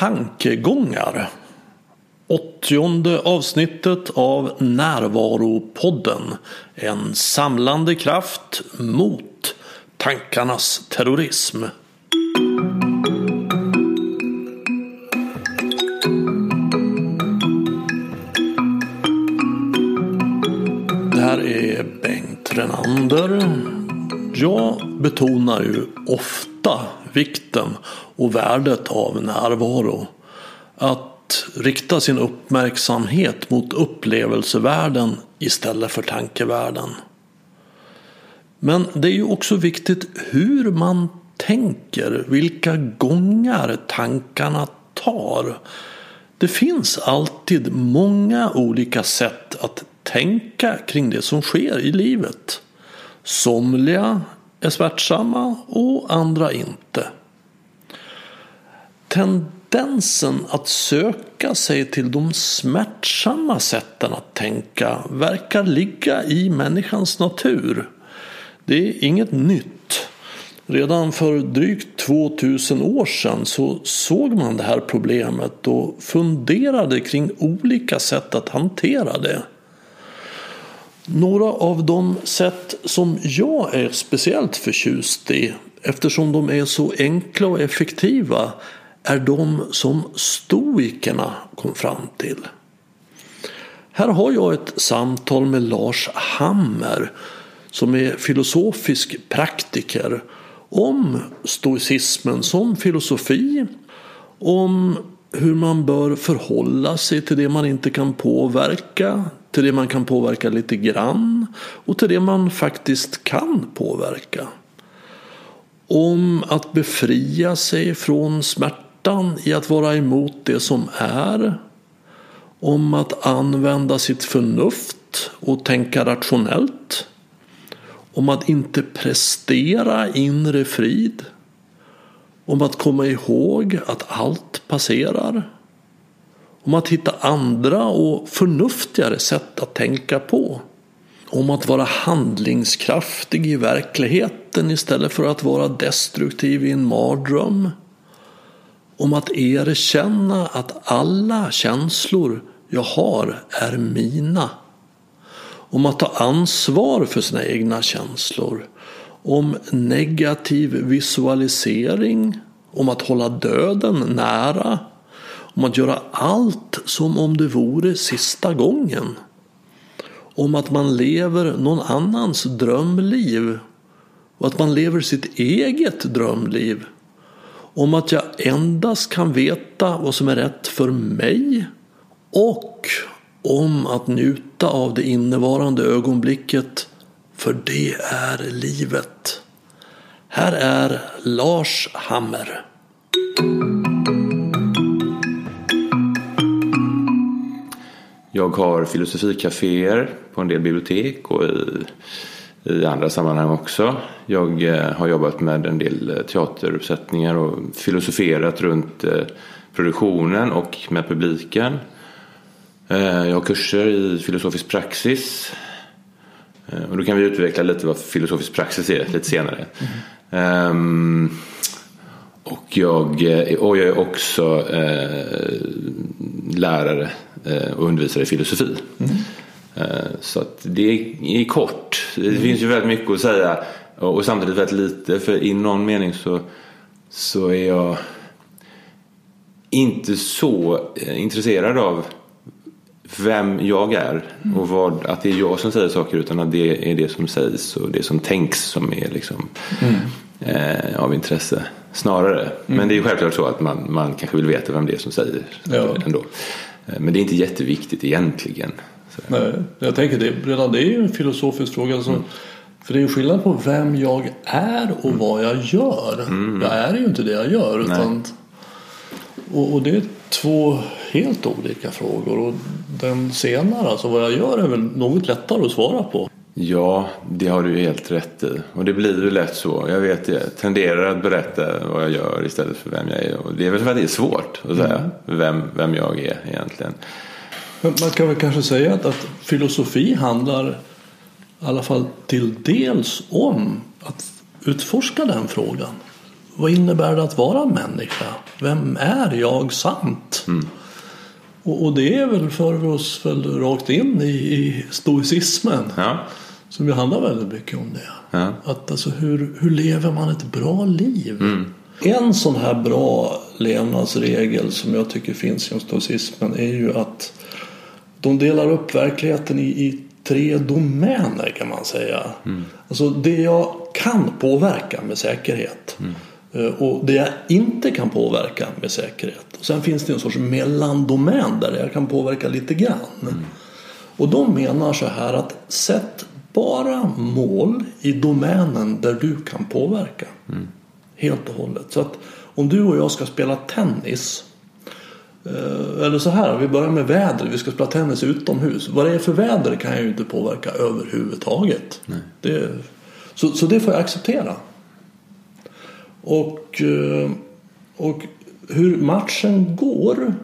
tankegångar. Åttionde avsnittet av Närvaropodden. En samlande kraft mot tankarnas terrorism. Det här är Bengt Renander. Jag betonar ju ofta vikten och värdet av närvaro. Att rikta sin uppmärksamhet mot upplevelsevärlden istället för tankevärlden. Men det är ju också viktigt hur man tänker, vilka gångar tankarna tar. Det finns alltid många olika sätt att tänka kring det som sker i livet. Somliga är smärtsamma och andra inte. Tendensen att söka sig till de smärtsamma sätten att tänka verkar ligga i människans natur. Det är inget nytt. Redan för drygt 2000 år sedan så såg man det här problemet och funderade kring olika sätt att hantera det. Några av de sätt som jag är speciellt förtjust i eftersom de är så enkla och effektiva är de som stoikerna kom fram till. Här har jag ett samtal med Lars Hammer som är filosofisk praktiker om stoicismen som filosofi, om hur man bör förhålla sig till det man inte kan påverka, till det man kan påverka lite grann och till det man faktiskt kan påverka. Om att befria sig från smärtan i att vara emot det som är. Om att använda sitt förnuft och tänka rationellt. Om att inte prestera inre frid. Om att komma ihåg att allt passerar. Om att hitta andra och förnuftigare sätt att tänka på. Om att vara handlingskraftig i verkligheten istället för att vara destruktiv i en mardröm. Om att erkänna att alla känslor jag har är mina. Om att ta ansvar för sina egna känslor. Om negativ visualisering. Om att hålla döden nära om att göra allt som om det vore sista gången. Om att man lever någon annans drömliv och att man lever sitt eget drömliv. Om att jag endast kan veta vad som är rätt för mig och om att njuta av det innevarande ögonblicket för det är livet. Här är Lars Hammer. Jag har filosofikaféer på en del bibliotek och i, i andra sammanhang också. Jag eh, har jobbat med en del eh, teateruppsättningar och filosoferat runt eh, produktionen och med publiken. Jag har kurser i filosofisk praxis. Och då kan vi utveckla lite vad filosofisk praxis är lite senare. Mm. Um, och jag, och jag är också eh, lärare och undervisar i filosofi. Mm. Så att det är kort. Det mm. finns ju väldigt mycket att säga och samtidigt väldigt lite. För i någon mening så, så är jag inte så eh, intresserad av vem jag är mm. och vad, att det är jag som säger saker utan att det är det som sägs och det som tänks som är liksom, mm. eh, av intresse snarare. Mm. Men det är självklart så att man, man kanske vill veta vem det är som säger ja. ändå. Eh, men det är inte jätteviktigt egentligen. Nej, jag tänker det, redan det är ju en filosofisk fråga. Alltså, mm. För det är ju skillnad på vem jag är och mm. vad jag gör. Mm. Jag är ju inte det jag gör. Utan, och, och, det är två helt olika frågor. Och den senare, alltså vad jag gör, är väl något lättare att svara på. Ja, det har du helt rätt i. Och det blir ju lätt så. Jag vet det. Jag tenderar att berätta vad jag gör istället för vem jag är. Och det är väl för att det är svårt att säga mm. vem, vem jag är egentligen. Men man kan väl kanske säga att, att filosofi handlar i alla fall till dels om att utforska den frågan. vad innebär det att vara människa? Vem är jag sant? Och, och det är väl för oss väl rakt in i, i stoicismen. Ja. Som ju handlar väldigt mycket om det. Ja. Att alltså hur, hur lever man ett bra liv? En sån här bra levnadsregel som jag tycker finns inom stoicismen är ju att de delar upp verkligheten i, i tre domäner kan man säga. Alltså det jag kan påverka med säkerhet. eh, Och det jag inte kan påverka med säkerhet. Och sen finns det en sorts mellandomän där jag kan påverka lite grann. Och de menar så här att sätt bara mål i domänen där du kan påverka. Helt och hållet. Så att om du och jag ska spela tennis. eh, Eller så här, vi börjar med väder. Vi ska spela tennis utomhus. Vad det är för väder kan jag ju inte påverka överhuvudtaget. Det, så, så det får jag acceptera. Och, eh, och hur matchen går.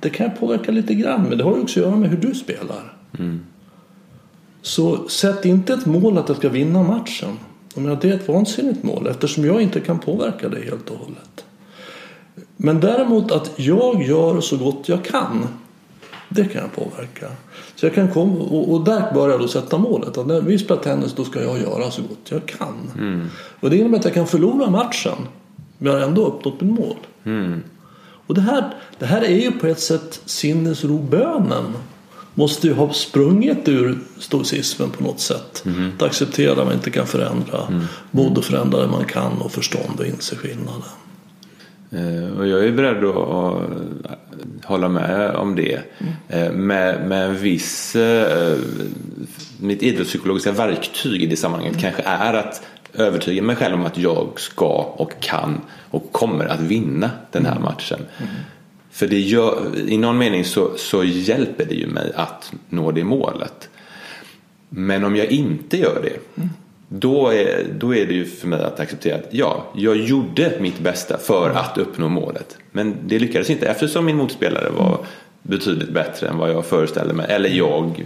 Det kan påverka lite grann. Men det har ju också att göra med hur du spelar. Så sätt inte ett mål att jag ska vinna matchen. Jag menar, det är ett vansinnigt mål eftersom jag inte kan påverka det helt och hållet. Men däremot att jag gör så gott jag kan. Det kan jag påverka. Så jag kan komma, och, och där börjar jag då sätta målet. Att när vi spelar tennis då ska jag göra så gott jag kan. Och det innebär att jag kan förlora matchen. Men jag har ändå uppnått mitt mål. Och det här, det här är ju på ett sätt sinnesrobönen. Måste ju ha sprungit ur stoicismen på något sätt. Att acceptera det man inte kan förändra. Både förändra det man kan och förstånd och inse skillnaden. Eh, Och jag är beredd att hålla med om det. Eh, Med, med en viss... eh, Mitt idrottspsykologiska verktyg i det sammanhanget kanske är att övertyga mig själv om att jag ska och kan och kommer att vinna den här matchen. För det gör, i någon mening så, så hjälper det ju mig att nå det målet. Men om jag inte gör det då är, då är det ju för mig att acceptera att ja, jag gjorde mitt bästa för att uppnå målet. Men det lyckades inte eftersom min motspelare var betydligt bättre än vad jag föreställde mig. Eller jag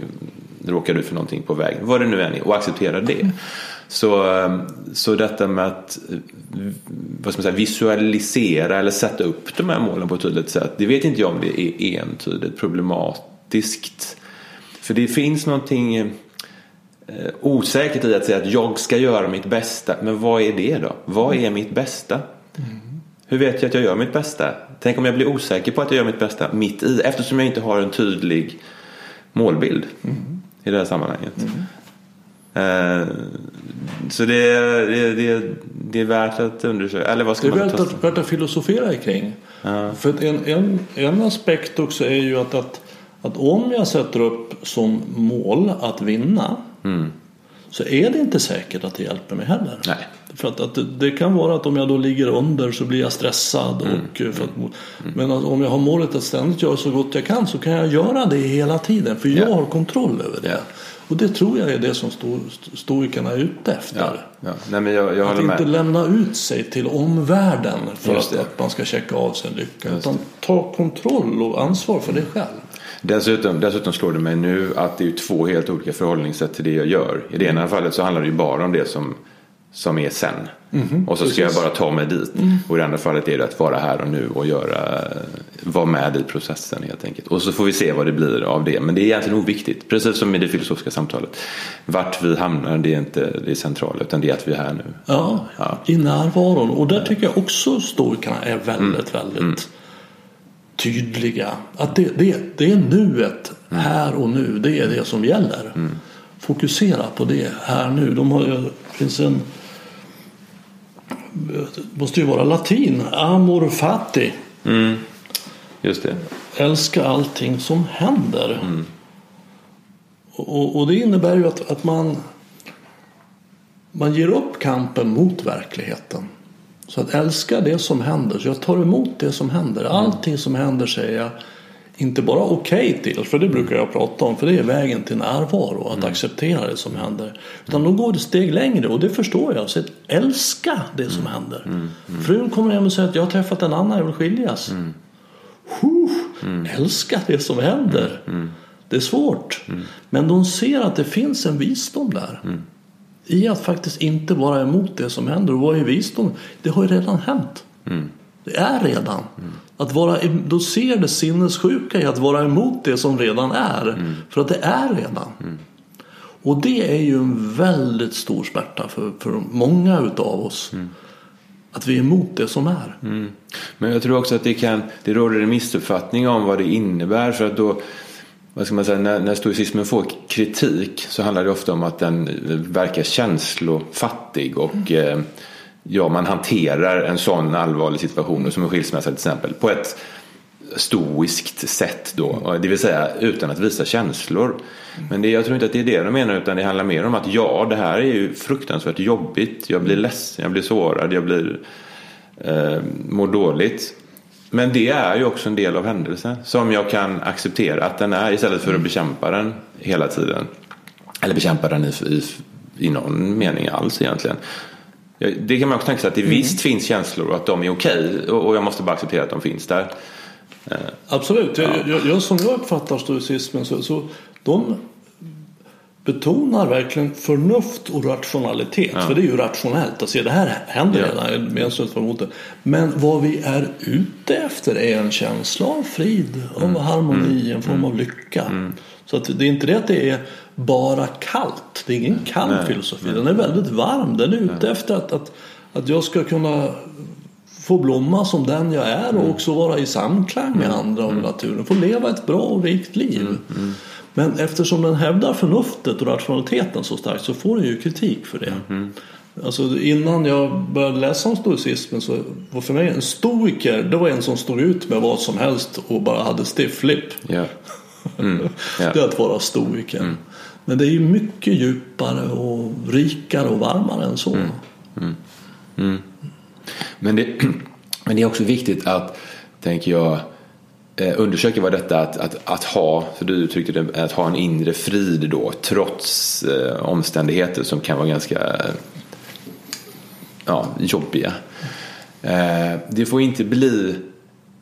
råkade ut för någonting på vägen. Vad det nu än är. Och acceptera det. Så, eh, så detta med att eh, vad ska man säga, visualisera eller sätta upp de här målen på ett tydligt sätt. Det vet inte jag om det är entydigt problematiskt. För det finns någonting osäkert i att säga att jag ska göra mitt bästa. Men vad är det då? Vad är mitt bästa? Hur vet jag att jag gör mitt bästa? Tänk om jag blir osäker på att jag gör mitt bästa mitt i eftersom jag inte har en tydlig målbild i det här sammanhanget. Eh, Så det, är- det, är- det, är- värt att undersöka. Eller vad ska Det är man värt att, värt att filosofera kring. För att en, en, en aspekt också är ju att, att, att om jag sätter upp som mål att vinna så är det inte säkert att det hjälper mig heller. Nej. För att, att det, det kan vara att om jag då ligger under så blir jag stressad. Mm. Och, eh, för att, Men att om jag har målet att ständigt göra så gott jag kan så kan jag göra det hela tiden. För jag Ja. har kontroll över det. Och det tror jag är det som sto, stoikerna är ute efter. Ja, ja. Nej, men jag, jag Att inte med. lämna ut sig till omvärlden för Just att, det. att man ska checka av sin lycka. Utan ta kontroll och ansvar för dig själv. Dessutom, dessutom slår det mig nu att det är två helt olika förhållningssätt till det jag gör. I det ena fallet så handlar det ju bara om det som, som är sen. och så ska jag bara ta mig dit. Och i det andra fallet är det att vara här och nu och göra, vara med i processen helt enkelt. Och så får vi se vad det blir av det. Men det är egentligen oviktigt. Precis som i det filosofiska samtalet. Vart vi hamnar det är inte det centrala utan det är att vi är här nu. Ja, Ja. i närvaron. Och där tycker jag också stoikerna är väldigt, väldigt tydliga. Att det, det, det är nuet, här och nu. Det är det som gäller. Fokusera på det här nu. De har, det finns en det måste ju vara latin. Amor fati. Just det. älska allting som händer. Och, och det innebär ju att, att man, man ger upp kampen mot verkligheten. Så att älska det som händer. Så jag tar emot det som händer. Allting som händer säger jag inte bara okej till, för det brukar jag prata om, för det är vägen till närvaro, att acceptera det som händer. Utan då går det steg längre och det förstår jag. Så att älska det som händer. Frun kommer hem och säger att jag har träffat en annan, jag vill skiljas. Huh, Älska det som händer. Det är svårt. Men de ser att det finns en visdom där. I att faktiskt inte vara emot det som händer. Och vad är visdom? Det har ju redan hänt. Mm. Det är redan. Att vara, då ser det sinnessjuka i att vara emot det som redan är. Mm. För att det är redan. Och det är ju en väldigt stor smärta för, för många utav oss. Mm. Att vi är emot det som är. Men jag tror också att det kan, det råder en missuppfattning om vad det innebär. För att då, vad ska man säga, när, när stoicismen får kritik så handlar det ofta om att den verkar känslofattig och eh, ja, man hanterar en sån allvarlig situation som en skilsmässa till exempel på ett stoiskt sätt då, det vill säga utan att visa känslor. Men det, jag tror inte att det är det de menar utan det handlar mer om att ja, det här är ju fruktansvärt jobbigt. Jag blir ledsen, jag blir sårad, jag blir eh, mår dåligt. Men det är ju också en del av händelsen som jag kan acceptera att den är istället för att bekämpa den hela tiden. Eller bekämpa den i, i, i någon mening alls egentligen. Ja, Det kan man också tänka sig att det visst finns känslor och att de är okej och, och jag måste bara acceptera att de finns där. Absolut. Jag, jag, jag, som jag uppfattar stoicismen så, så de betonar verkligen förnuft och rationalitet. För det är ju rationellt att se det här händer Ja. redan. att vara emot det. Men vad vi är ute efter är en känsla av frid, av harmoni, en form av lycka. Så att det är inte det att det är bara kallt. Det är ingen kall filosofi. Den är väldigt varm. Den är ute efter att, att, att jag ska kunna få blomma som den jag är och också vara i samklang med andra och naturen. Få leva ett bra och rikt liv. Men eftersom den hävdar förnuftet och rationaliteten så starkt så får den ju kritik för det. Alltså innan jag började läsa om stoicismen så var för mig en stoiker det var en som stod ut med vad som helst och bara hade stiff lip. Ja. Mm. Ja. Det är att vara stoiker. Men det är ju mycket djupare och rikare och varmare än så. Men, det, men det är också viktigt att, tänker jag, eh, undersöka vad detta att, att, att ha, för du uttryckte det, att ha en inre frid då trots eh, omständigheter som kan vara ganska ja, jobbiga. Eh, det får inte bli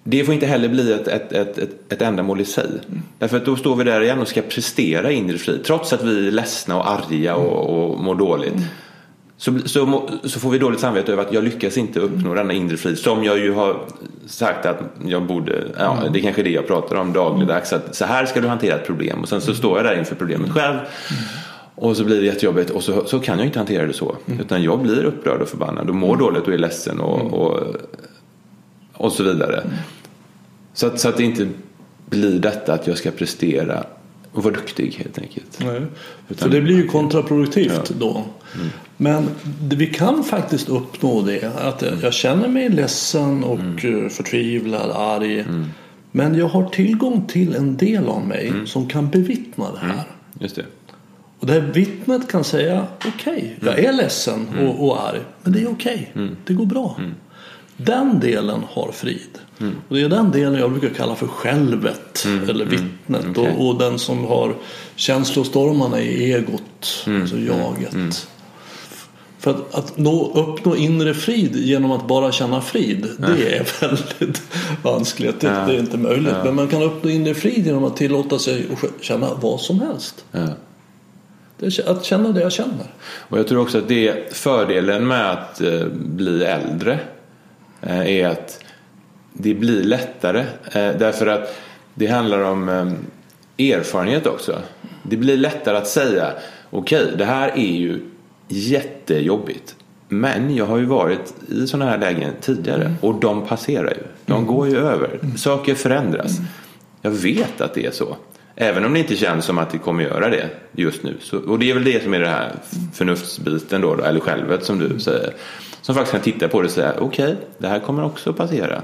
det får inte heller bli ett, ett, ett, ett, ett ändamål i sig. Därför att då står vi där igen och ska prestera inre frid. Trots att vi är ledsna och arga och, och mår dåligt. Så, så, så får vi dåligt samvete över att jag lyckas inte uppnå denna inre frid. Som jag ju har sagt att jag borde, ja det är kanske det jag pratar om dagligdags. Att så här ska du hantera ett problem. Och sen så står jag där inför problemet själv. Och så blir det jättejobbigt och så, så kan jag inte hantera det så. Utan jag blir upprörd och förbannad och mår dåligt och är ledsen och, och, och så vidare. Så, att, så att det inte blir detta att jag ska prestera och vara duktig helt enkelt. Nej. Utan- För det blir ju kontraproduktivt då. Men det, vi kan faktiskt uppnå det. Att jag, jag känner mig ledsen och eh, förtvivlad, arg. Men jag har tillgång till en del av mig som kan bevittna det här. Just det. Och det här vittnet kan säga okej, jag är ledsen och, och arg. Men det är okej, det går bra. Den delen har frid. Och det är den delen jag brukar kalla för självet eller vittnet. Okej. Och, och den som har känslostormarna i egot, alltså jaget. För att, att nå, uppnå inre frid genom att bara känna frid, det är väldigt vanskligt. Det, det är inte möjligt. Men man kan uppnå inre frid genom att tillåta sig att känna vad som helst. Ja. Det är att känna det jag känner. Och jag tror också att det är fördelen med att eh, bli äldre eh, är att det blir lättare. Eh, därför att det handlar om eh, erfarenhet också. Det blir lättare att säga okej, det här är ju jättejobbigt. Men jag har ju varit i sådana här lägen tidigare och de passerar ju. De går ju över. Saker förändras. Jag vet att det är så. Även om det inte känns som att det kommer göra det just nu. Så, och det är väl det som är det här förnuftsbiten då, då eller självet som du säger. Som faktiskt kan titta på det och säga okej, det här kommer också passera.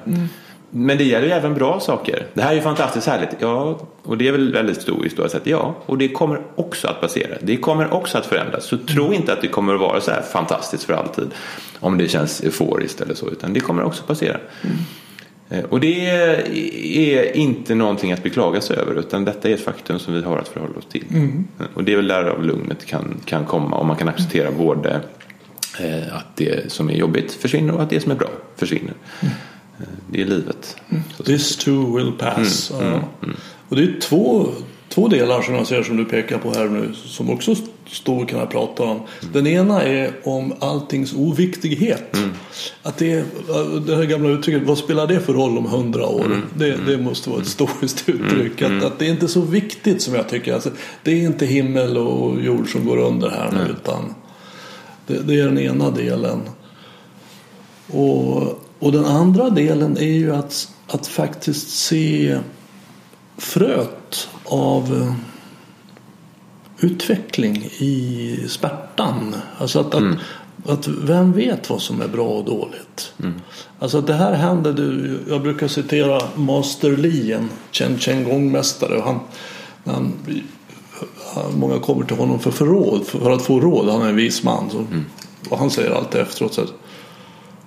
Men det gäller ju även bra saker. Det här är ju fantastiskt härligt. Ja, och det är väl väldigt stoiskt då att ja, och det kommer också att passera. Det kommer också att förändras. Så tro inte att det kommer att vara så här fantastiskt för alltid. Om det känns euforiskt eller så. Utan det kommer också passera. Eh, Och det är inte någonting att beklaga sig över utan detta är ett faktum som vi har att förhålla oss till. Eh, Och det är väl därav lugnet kan, kan komma om man kan acceptera både eh, att det som är jobbigt försvinner och att det som är bra försvinner. Eh, Det är livet. Så- This too will pass. Ja. Och det är två, två delar som jag ser som du pekar på här nu som också stoikerna pratar om. Den ena är om alltings oviktighet. Att det, är, det här gamla uttrycket, vad spelar det för roll om hundra år? Det, det måste vara ett stoiskt uttryck. Att, att det är inte så viktigt som jag tycker. Alltså, det är inte himmel och jord som går under här nu. Utan det, det är den ena delen. Och, och den andra delen är ju att, att faktiskt se fröet av eh, utveckling i smärtan. Alltså att, att, att vem vet vad som är bra och dåligt? Alltså att det här hände, du, jag brukar citera Master Li, en känd qigong-mästare. Han, han, många kommer till honom för, för, råd, för att få råd. Han är en vis man. Så, Och han säger alltid efteråt att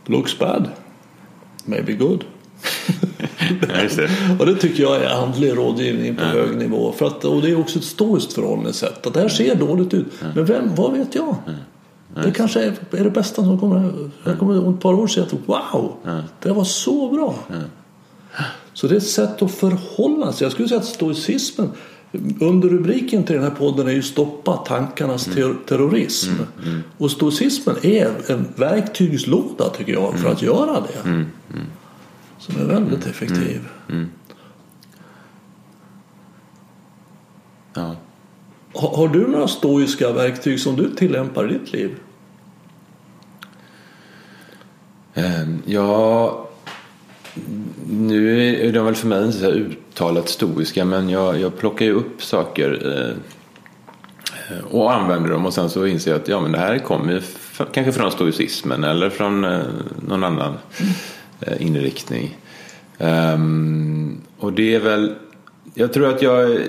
Looks bad, maybe good. Det. Och det tycker jag är andlig rådgivning på hög nivå. För att, och det är också ett stoiskt förhållningssätt. Att det här ser dåligt ut. Men vem, vad vet jag? Det kanske är, är det bästa som kommer. Jag kommer om ett par år säga att wow, det var så bra. Så det är ett sätt att förhålla sig. Jag skulle säga att stoicismen under rubriken till den här podden är ju stoppa tankarnas ter- terrorism. Och stoicismen är en verktygslåda tycker jag för att göra det. Som är väldigt effektiv. Ja. Har, har du några stoiska verktyg som du tillämpar i ditt liv? Ehm, Ja, nu är de väl för mig inte så här uttalat stoiska men jag, jag plockar ju upp saker eh, och använder dem och sen så inser jag att ja, men det här kommer ju kanske från stoicismen eller från eh, någon annan eh, inriktning. Um, och det är väl jag tror att jag eh,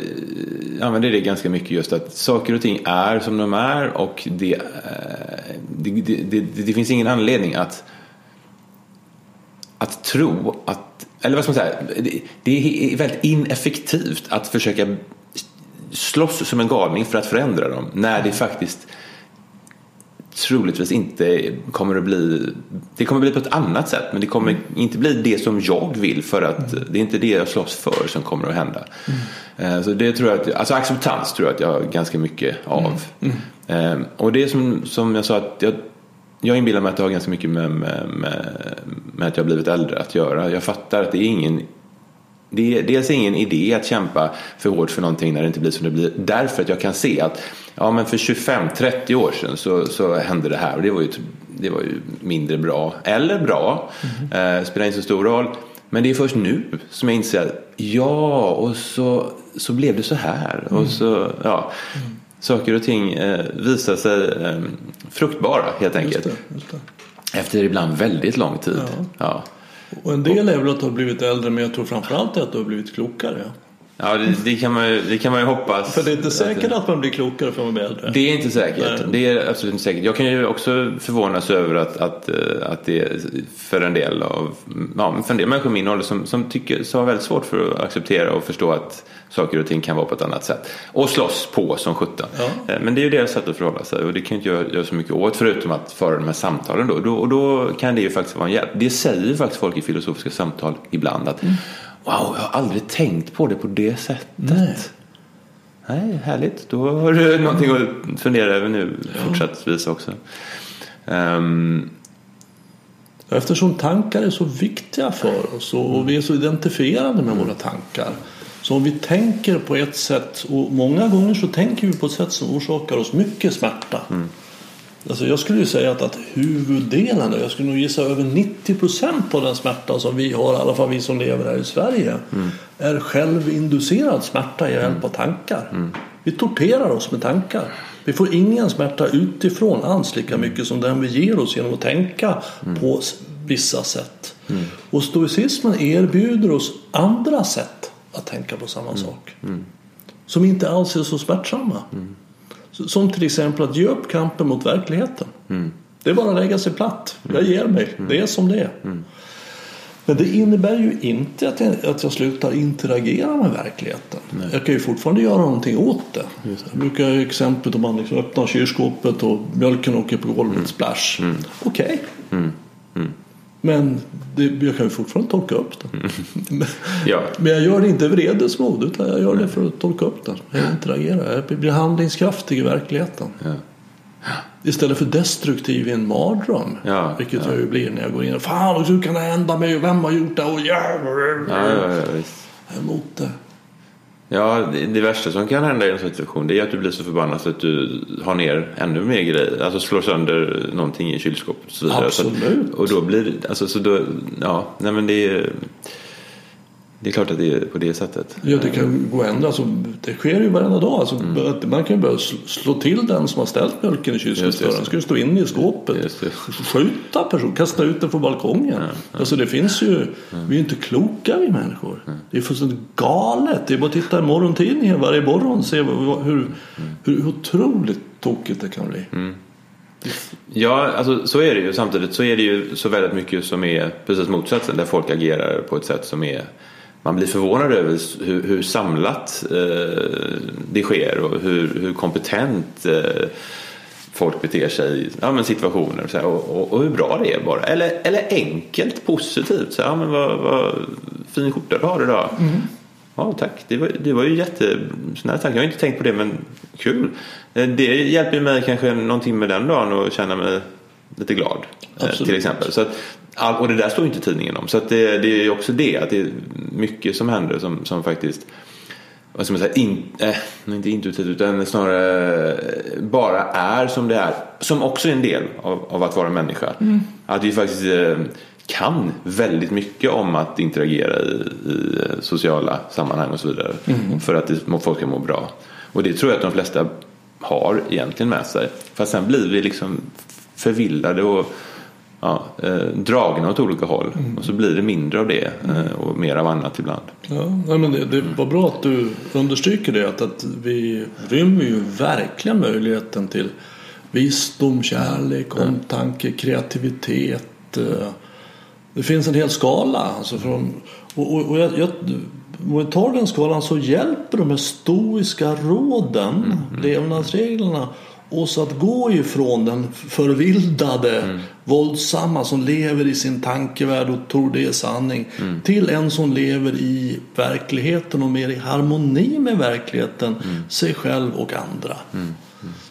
använder det ganska mycket just att saker och ting är som de är och det, eh, det, det, det, det finns ingen anledning att att tro att, eller vad ska man säga, det, det är väldigt ineffektivt att försöka slåss som en galning för att förändra dem när det faktiskt troligtvis inte kommer att bli det kommer att bli på ett annat sätt men det kommer inte bli det som jag vill för att det är inte det jag slåss för som kommer att hända. Eh, Så det tror jag att, alltså acceptans tror jag att jag har ganska mycket av. Eh, Och det är som, som jag sa att jag jag inbillar mig att det har ganska mycket med, med, med, med att jag har blivit äldre att göra. Jag fattar att det är ingen det är dels ingen idé att kämpa för hårt för någonting när det inte blir som det blir. Därför att jag kan se att ja, men för 25-30 år sedan så, så hände det här och det var ju, det var ju mindre bra. Eller bra, eh, spelar inte så stor roll. Men det är först nu som jag inser att ja, och så, så blev det så här. Och så, ja, saker och ting eh, visar sig eh, fruktbara helt enkelt. Just det, just det. Efter ibland väldigt lång tid. Ja. Ja. Och en del är väl att du har blivit äldre men jag tror framförallt att du har blivit klokare. Ja, det, det, kan man ju, det kan man ju hoppas. För det är inte säkert att man blir klokare för att man blir äldre. Det är inte säkert. Nej. Det är absolut inte säkert. Jag kan ju också förvånas över att, att, eh, att det för en del av ja, för en del människor i min ålder som, som tycker så har väldigt svårt för att acceptera och förstå att saker och ting kan vara på ett annat sätt. Och slåss på som sjutton. Ja. Eh, Men det är ju deras sätt att förhålla sig och det kan inte jag göra så mycket åt förutom att föra de här samtalen då. då. Och då kan det ju faktiskt vara en hjälp. Det säger ju faktiskt folk i filosofiska samtal ibland att Wow, jag har aldrig tänkt på det på det sättet. Nej. Nej, härligt. Då har du någonting att fundera över nu fortsättningsvis också. Ehm, Eftersom tankar är så viktiga för oss och vi är så identifierade med våra tankar. Så om vi tänker på ett sätt och många gånger så tänker vi på ett sätt som orsakar oss mycket smärta. Alltså jag skulle ju säga att, att huvuddelen, jag skulle nog gissa över 90 procent av den smärta som vi har, i alla fall vi som lever här i Sverige, är självinducerad smärta i hjälp av tankar. Vi torterar oss med tankar. Vi får ingen smärta utifrån alls lika mycket som den vi ger oss genom att tänka på s- vissa sätt. Och stoicismen erbjuder oss andra sätt att tänka på samma sak. Som inte alls är så smärtsamma. Som till exempel att ge upp kampen mot verkligheten. Det är bara att lägga sig platt. Jag ger mig. Det är som det är. Men det innebär ju inte att jag, att jag slutar interagera med verkligheten. Jag kan ju fortfarande göra någonting åt det. Jag brukar ju exemplet om man liksom öppnar kylskåpet och mjölken åker på golvet, splash. Okej. Men det, jag kan ju fortfarande tolka upp det. Men, Ja. men jag gör det inte vredesmod utan jag gör det för att tolka upp det. Jag interagerar. Jag blir handlingskraftig i verkligheten. Ja. Istället för destruktiv i en mardröm. Ja, vilket ja. jag ju blir när jag går in och Fan hur kan det hända mig? Vem har gjort det? Och jävlar. Ja, ja, ja, visst. Emot det. Ja, det, det värsta som kan hända i en sån situation det är att du blir så förbannad så att du har ner ännu mer grejer. Alltså slår sönder någonting i kylskåpet och så vidare. Så Absolut. att, och då blir det, alltså så då, ja, nej men det är, det är klart att det är på det sättet. Ja, det kan gå ändra. Alltså, det sker ju varenda dag. Alltså, Mm. Man kan ju börja sl- slå till den som har ställt mjölken i kylskåpsdörren. ska ju stå inne i skåpet. Skjuta person, kasta ut den från balkongen. Alltså det finns ju, vi är inte kloka vi människor. Det är fullständigt galet. Det är bara att titta i morgontidningen varje morgon och se vad- hur, hur otroligt tokigt det kan bli. Mm. Ja, alltså så är det ju. Samtidigt så är det ju så väldigt mycket som är precis motsatsen. Där folk agerar på ett sätt som är man blir förvånad över hur, hur samlat eh, det sker och hur, hur kompetent eh, folk beter sig i ja, men situationer och, så här, och, och, och hur bra det är bara. Eller, eller enkelt positivt. Så, här, ja, men vad, vad fin skjorta du har idag. Ja, tack. Det var, det var ju jätte... Här tack. Jag har inte tänkt på det, men kul. Eh, Det hjälper mig kanske någon timme den dagen och känna mig lite glad. eh, Absolut. Till exempel. Så all- och det där står inte tidningen om. Så det, det är ju också det. Att det är mycket som händer som, som faktiskt vad ska man säga, in, eh, inte intuitivt utan snarare eh, bara är som det är. Som också är en del av, av att vara människa. Att vi faktiskt eh, kan väldigt mycket om att interagera i, i eh, sociala sammanhang och så vidare. För att det, folk ska må bra. Och det tror jag att de flesta har egentligen med sig. Fast sen blir vi liksom förvillade och ja, eh, dragna åt olika håll. Och så blir det mindre av det eh, och mer av annat ibland. Ja, nej, men det, det var bra att du understryker det. Att, att vi rymmer ju verkligen möjligheten till visdom, kärlek, omtanke, kreativitet. eh, Det finns en hel skala. Alltså från, och, och, och jag, jag, om vi tar den skalan så hjälper de här stoiska råden, levnadsreglerna oss att gå ifrån den förvildade, våldsamma som lever i sin tankevärld och tror det är sanning till en som lever i verkligheten och mer i harmoni med verkligheten, sig själv och andra.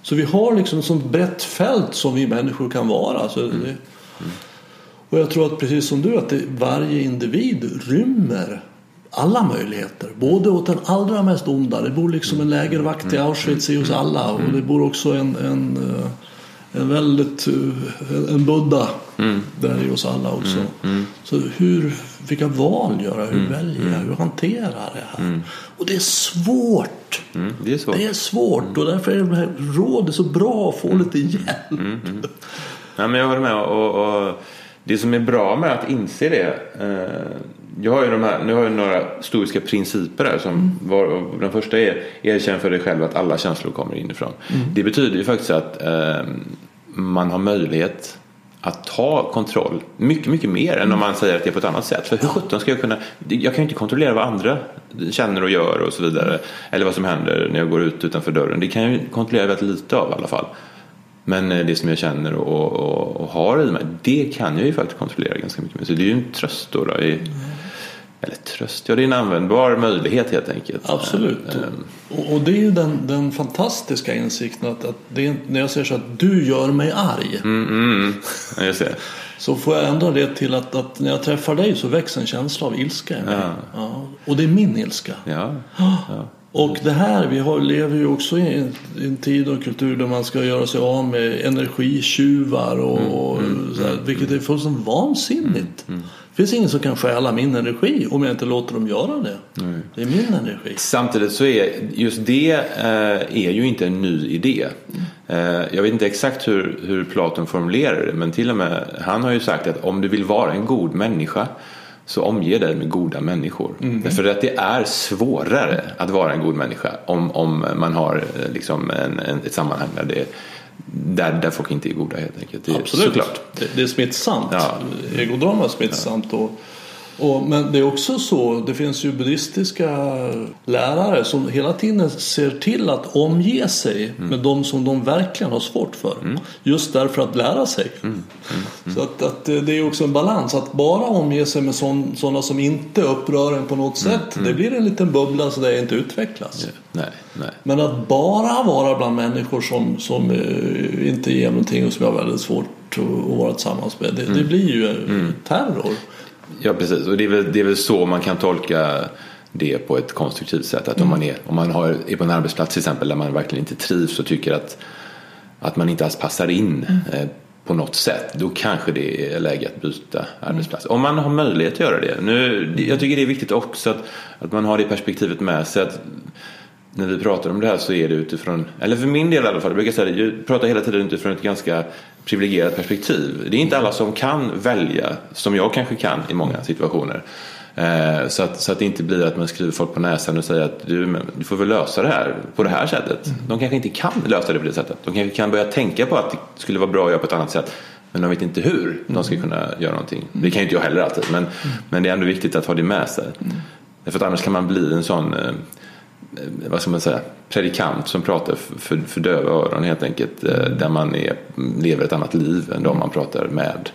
Så vi har liksom ett sånt brett fält som vi människor kan vara. Så det, och jag tror att precis som du att det, varje individ rymmer alla möjligheter. Både åt den allra mest onda. Det bor liksom en lägervakt i Auschwitz i oss alla. Och det bor också en, en, eh, en väldigt eh, en Buddha där i oss alla också. Så hur, vilka val gör jag? Hur väljer jag? Hur hanterar jag det här? Och det är svårt. Mm, det är svårt. Det är svårt och därför är de här råden så bra att få lite hjälp. Ja, men jag håller med. Och, och det som är bra med att inse det. Eh, jag har ju de här, nu har jag några stoiska principer här. Som var, och den första är erkänn för dig själv att alla känslor kommer inifrån. Det betyder ju faktiskt att eh, man har möjlighet att ta kontroll mycket, mycket mer än om man säger att det är på ett annat sätt. För hur sjutton ska jag kunna... Jag kan ju inte kontrollera vad andra känner och gör och så vidare. Eller vad som händer när jag går ut utanför dörren. Det kan jag ju kontrollera väldigt lite av i alla fall. Men eh, det som jag känner och, och, och har i mig, det kan jag ju faktiskt kontrollera ganska mycket med. Så det är ju en tröst då. då i, eller tröst, ja det är en användbar möjlighet helt enkelt. Absolut. Eh, Och, och det är ju den, den fantastiska insikten att, att det är, när jag säger så att du gör mig arg. Mm, mm, ja, just det. Så får jag ändra det till att, att när jag träffar dig så växer en känsla av ilska i mig. Ja. Ja. Och det är min ilska. Ja, ja. Och det här, vi har, lever ju också i en, i en tid och kultur där man ska göra sig av med energitjuvar och, Mm, och så här, vilket är fullständigt vansinnigt. Det finns ingen som kan stjäla min energi om jag inte låter dem göra det. Det är min energi. Samtidigt så är just det eh, är ju inte en ny idé. Eh, jag vet inte exakt hur, hur Platon formulerar det men till och med han har ju sagt att om du vill vara en god människa så omge dig med goda människor. Därför att det är svårare att vara en god människa om, om man har eh, liksom en, en, ett sammanhang där, det, där, där folk inte är goda helt enkelt. Det, är Absolut. Såklart. Det, det är smittsamt. Ja. Egodrama är smittsamt. Och, Och, men det är också så, det finns ju buddhistiska lärare som hela tiden ser till att omge sig mm. med de som de verkligen har svårt för. Mm. Just därför att lära sig. Mm. mm. Så att, att, det är också en balans. Att bara omge sig med sådana som inte upprör en på något mm. sätt. Det blir en liten bubbla så det inte utvecklas. Nej, nej. Men att bara vara bland människor som, som uh, inte ger någonting och som jag har väldigt svårt att vara tillsammans med. Det, det blir ju terror. Ja precis och det är, väl, det är väl så man kan tolka det på ett konstruktivt sätt. Att mm. om man, är, om man har, är på en arbetsplats till exempel där man verkligen inte trivs och tycker att, att man inte alls passar in mm. eh, på något sätt. Då kanske det är läge att byta arbetsplats. Mm. Om man har möjlighet att göra det. Nu, jag tycker det är viktigt också att, att man har det perspektivet med sig. Att när vi pratar om det här så är det utifrån, eller för min del i alla fall, jag brukar säga det, jag pratar hela tiden utifrån ett ganska privilegierat perspektiv. Det är inte alla som kan välja som jag kanske kan i många situationer. Eh, så att, så att det inte blir att man skriver folk på näsan och säger att du, du får väl lösa det här på det här sättet. Mm. De kanske inte kan lösa det på det sättet. De kanske kan börja tänka på att det skulle vara bra att göra på ett annat sätt. Men de vet inte hur de ska kunna göra någonting. Det kan ju inte jag heller alltid. Men, men det är ändå viktigt att ha det med sig. Därför att annars kan man bli en sån Eh, vad ska man säga, predikant som pratar för, för döva öron helt enkelt. Eh, där man är, lever ett annat liv än de man pratar med.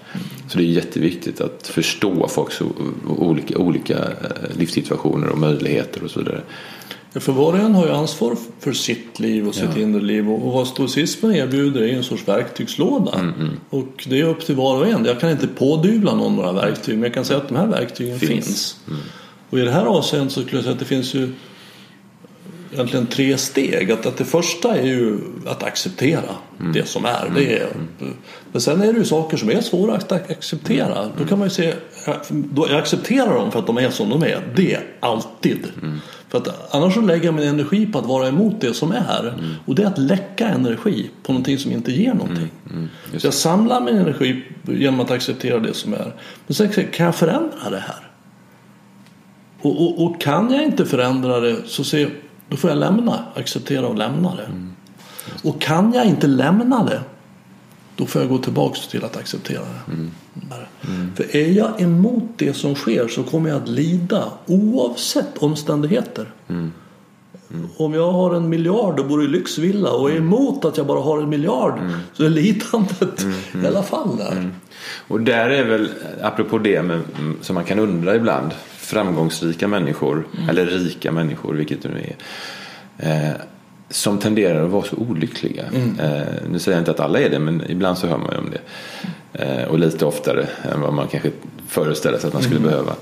Så det är jätteviktigt att förstå folks olika, olika eh, livssituationer och möjligheter och så vidare. För var och en har ju ansvar för sitt liv och sitt ja. inre liv och vad stoicismen erbjuder är en sorts verktygslåda. Mm, mm. Och det är upp till var och en. Jag kan inte pådyvla någon några verktyg men jag kan säga att de här verktygen finns. finns. Mm. Och i det här avseendet så skulle jag säga att det finns ju egentligen tre steg. Att, att det första är ju att acceptera mm. det som är. Det är mm. Men sen är det ju saker som är svåra att acceptera. Mm. Då kan man ju se, då jag accepterar dem för att de är som de är. Det alltid. Mm. För att annars så lägger jag min energi på att vara emot det som är. Mm. Och det är att läcka energi på någonting som inte ger någonting. Mm. Så jag samlar min energi genom att acceptera det som är. Men sen kan jag förändra det här. Och, och, och kan jag inte förändra det så ser då får jag lämna, acceptera och lämna det. Mm. Och kan jag inte lämna det då får jag gå tillbaks till att acceptera det. Mm. Mm. För är jag emot det som sker så kommer jag att lida oavsett omständigheter. Mm. Mm. Om jag har en miljard och bor i lyxvilla och är mm. emot att jag bara har en miljard mm. så är lidandet mm. i alla fall där. Och där är väl, apropå det med, som man kan undra ibland, framgångsrika människor, mm. eller rika människor, vilket det nu är. Eh, som tenderar att vara så olyckliga. Mm. Eh, nu säger jag inte att alla är det, men ibland så hör man ju om det. Eh, och lite oftare än vad man kanske föreställer sig att man skulle mm. behöva.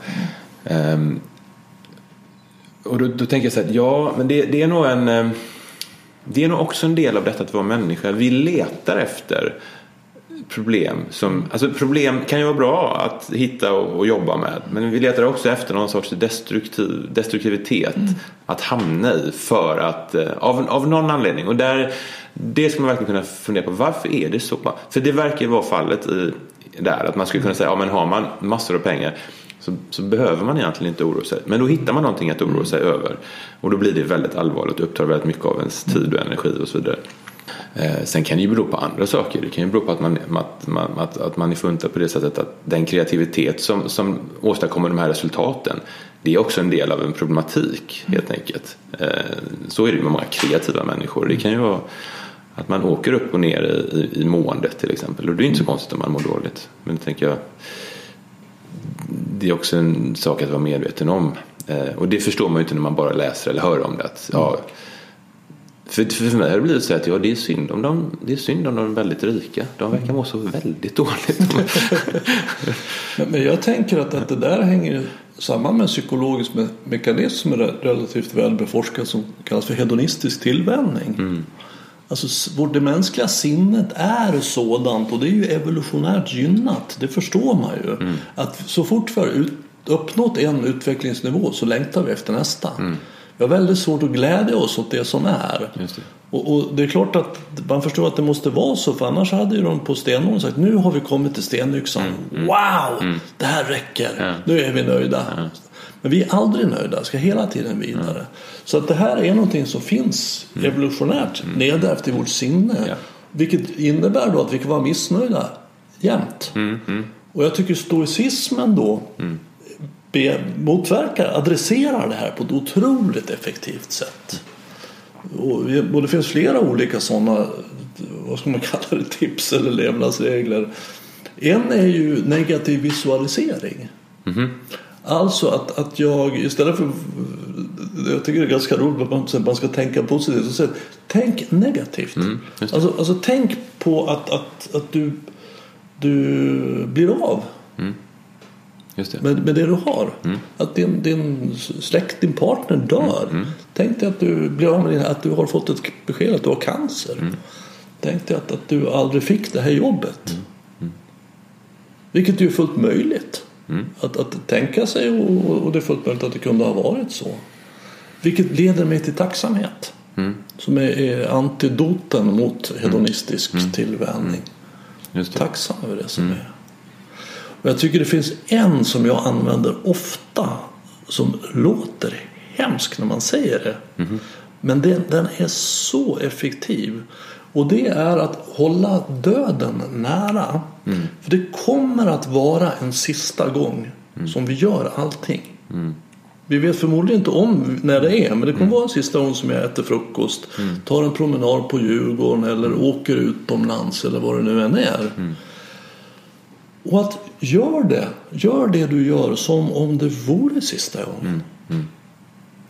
Och då, då, tänker jag så här, ja, men det, det är nog en eh, det är nog också en del av detta att vara människa. Vi letar efter problem. Som, alltså problem kan ju vara bra att hitta och, och jobba med. Men vi letar också efter någon sorts destruktiv, destruktivitet mm. att hamna i för att, eh, av, av någon anledning. Och där, det ska man verkligen kunna fundera på. Varför är det så? För det verkar vara fallet i, där. Att man skulle kunna säga, ja men har man massor av pengar så, så, behöver man egentligen inte oroa sig. Men då hittar man någonting att oroa sig över. Och då blir det väldigt allvarligt och upptar väldigt mycket av ens tid och energi och så vidare. Eh, sen kan det ju bero på andra saker. Det kan ju bero på att man, att, man, att, att man är funtad på det sättet att den kreativitet som, som åstadkommer de här resultaten det är också en del av en problematik helt enkelt. Eh, så är det ju med många kreativa människor. Det kan ju vara att man åker upp och ner i, i måendet till exempel. Och det är inte så konstigt om man mår dåligt. Men det tänker jag det är också en sak att vara medveten om. Eh, och det förstår man ju inte när man bara läser eller hör om det. Att, ja, för, för mig har det blivit så att ja, det, är synd om de, det är synd om de väldigt rika. De verkar må så väldigt dåligt. men jag tänker att, att det där hänger samman med en psykologisk me mekanism som är relativt väl beforskad som kallas för hedonistisk tillvänjning. Mm. Alltså vårt, det mänskliga sinnet är sådant och det är ju evolutionärt gynnat. Det förstår man ju. Mm. Att så fort vi har ut, uppnått en utvecklingsnivå så längtar vi efter nästa. Mm. Vi har väldigt svårt att glädja oss åt det som är. Det. Och, och, det är klart att man förstår att det måste vara så för annars hade ju de på stenåldern sagt nu har vi kommit till stenyxan. Mm, mm, wow! Mm. Det här räcker. Ja. Nu är vi nöjda. Ja. Men vi är aldrig nöjda, ska hela tiden vidare. Ja. Så att det här är någonting som finns mm. evolutionärt mm. nedärvt i vårt sinne. Ja. Vilket innebär då att vi kan vara missnöjda jämt. Mm. mm. Och jag tycker stoicismen då be, motverkar, adresserar det här på ett otroligt effektivt sätt. Och, och det finns flera olika sådana, vad ska man kalla det, tips eller levnadsregler. En är ju negativ visualisering. Alltså att, att jag istället för jag tycker det är ganska roligt att man, man ska tänka positivt. Så tänk negativt. det. alltså, alltså tänk på att, att, att du, du blir av Just det. med, med det du har. Att din, din släkt, din partner dör. Tänk dig att du blir av med din, att du har fått ett besked att du har cancer. Tänk dig att, att du aldrig fick det här jobbet. Vilket ju är fullt möjligt. Att, att tänka sig och, och det är fullt möjligt att det kunde ha varit så. Vilket leder mig till tacksamhet. Som är, är antidoten mot hedonistisk tillvänjning. Just det. Tacksam över det som är. Och jag tycker det finns en som jag använder ofta som låter hemsk när man säger det. Men den, den är så effektiv. Och det är att hålla döden nära. För det kommer att vara en sista gång som vi gör allting. Vi vet förmodligen inte om när det är, men det kommer vara en sista gång som jag äter frukost, tar en promenad på Djurgården eller åker utomlands eller vad det nu än är. Och att gör det, gör det du gör som om det vore sista gången.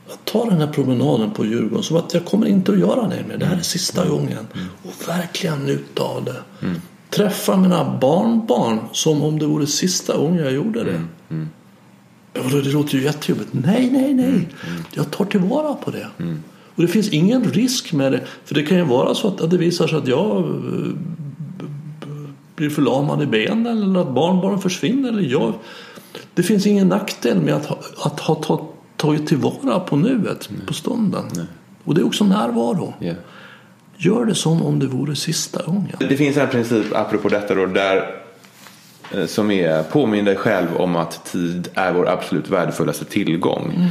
Att ta den här promenaden på Djurgården som att jag kommer inte att göra det mer. Det här är sista gången. Och verkligen njuta av det. Träffa mina barnbarn som om det vore sista gången jag gjorde det. Ja, då, det låter ju jättejobbigt. Nej, nej, nej. Jag tar tillvara på det. Och det finns ingen risk med det. För det kan ju vara så att, att det visar sig att jag eh, blir förlamad i benen eller att barnbarnen försvinner. Eller jag. Det finns ingen nackdel med att ha, att ha ta, tagit tillvara på nuet, på stunden. Och det är också närvaro. Ja. Gör det som om det vore sista gången. Det finns en princip apropå detta då där eh, som är påminn dig själv om att tid är vår absolut värdefullaste tillgång.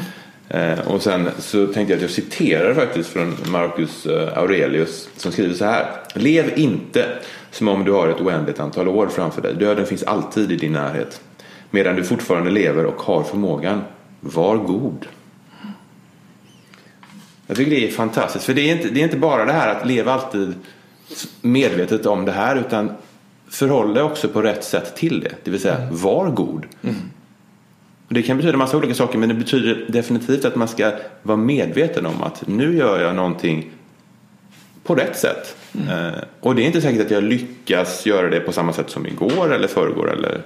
Eh, och sen så tänkte jag att jag citerar faktiskt från Marcus eh, Aurelius som skriver så här. Lev inte som om du har ett oändligt antal år framför dig. Döden finns alltid i din närhet. Medan du fortfarande lever och har förmågan. Var god. Jag tycker det är fantastiskt. För det är, inte, det är inte bara det här att leva alltid medvetet om det här utan förhåll dig också på rätt sätt till det. Det vill säga, var god. Och det kan betyda massa olika saker men det betyder definitivt att man ska vara medveten om att nu gör jag någonting på rätt sätt. Eh, och det är inte säkert att jag lyckas göra det på samma sätt som igår eller förrgår eller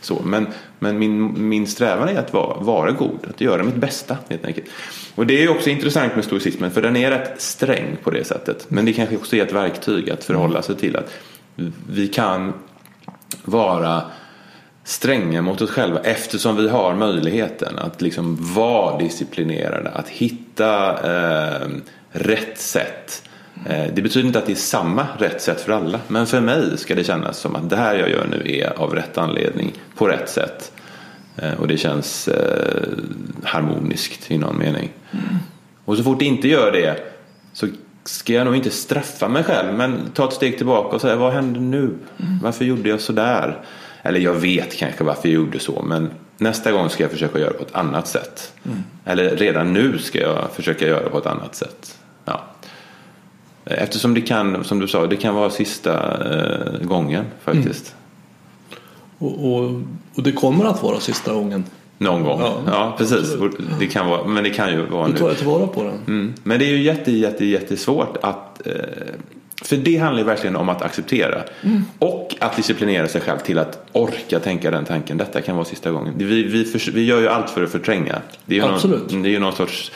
så. Men, men min, min strävan är att vara, vara god, att göra mitt bästa helt enkelt. Och det är också intressant med stoicismen för den är rätt sträng på det sättet. Men det kanske också är ett verktyg att förhålla sig till att vi kan vara stränga mot oss själva eftersom vi har möjligheten att liksom vara disciplinerade, att hitta eh, rätt sätt. Eh, det betyder inte att det är samma rätt sätt för alla, men för mig ska det kännas som att det här jag gör nu är av rätt anledning, på rätt sätt. Eh, och det känns eh, harmoniskt i någon mening. Och så fort det inte gör det så ska jag nog inte straffa mig själv men ta ett steg tillbaka och säga vad hände nu? Varför gjorde jag sådär? Eller jag vet kanske varför jag gjorde så men nästa gång ska jag försöka göra på ett annat sätt. Eller redan nu ska jag försöka göra på ett annat sätt. Ja. Eftersom det kan, som du sa, det kan vara sista eh, gången faktiskt. Och, och, och det kommer att vara sista gången. Någon gång. Ja, Ja, precis. Det kan vara, men det kan ju vara Då nu. tar jag tillvara på den. Mm. Men det är ju jätte, jätte, jättesvårt att... Eh, för det handlar ju verkligen om att acceptera. Och att disciplinera sig själv till att orka tänka den tanken. Detta kan vara sista gången. Vi, vi, vi gör ju allt för att förtränga. Det är ju Absolut. Någon, det är ju någon sorts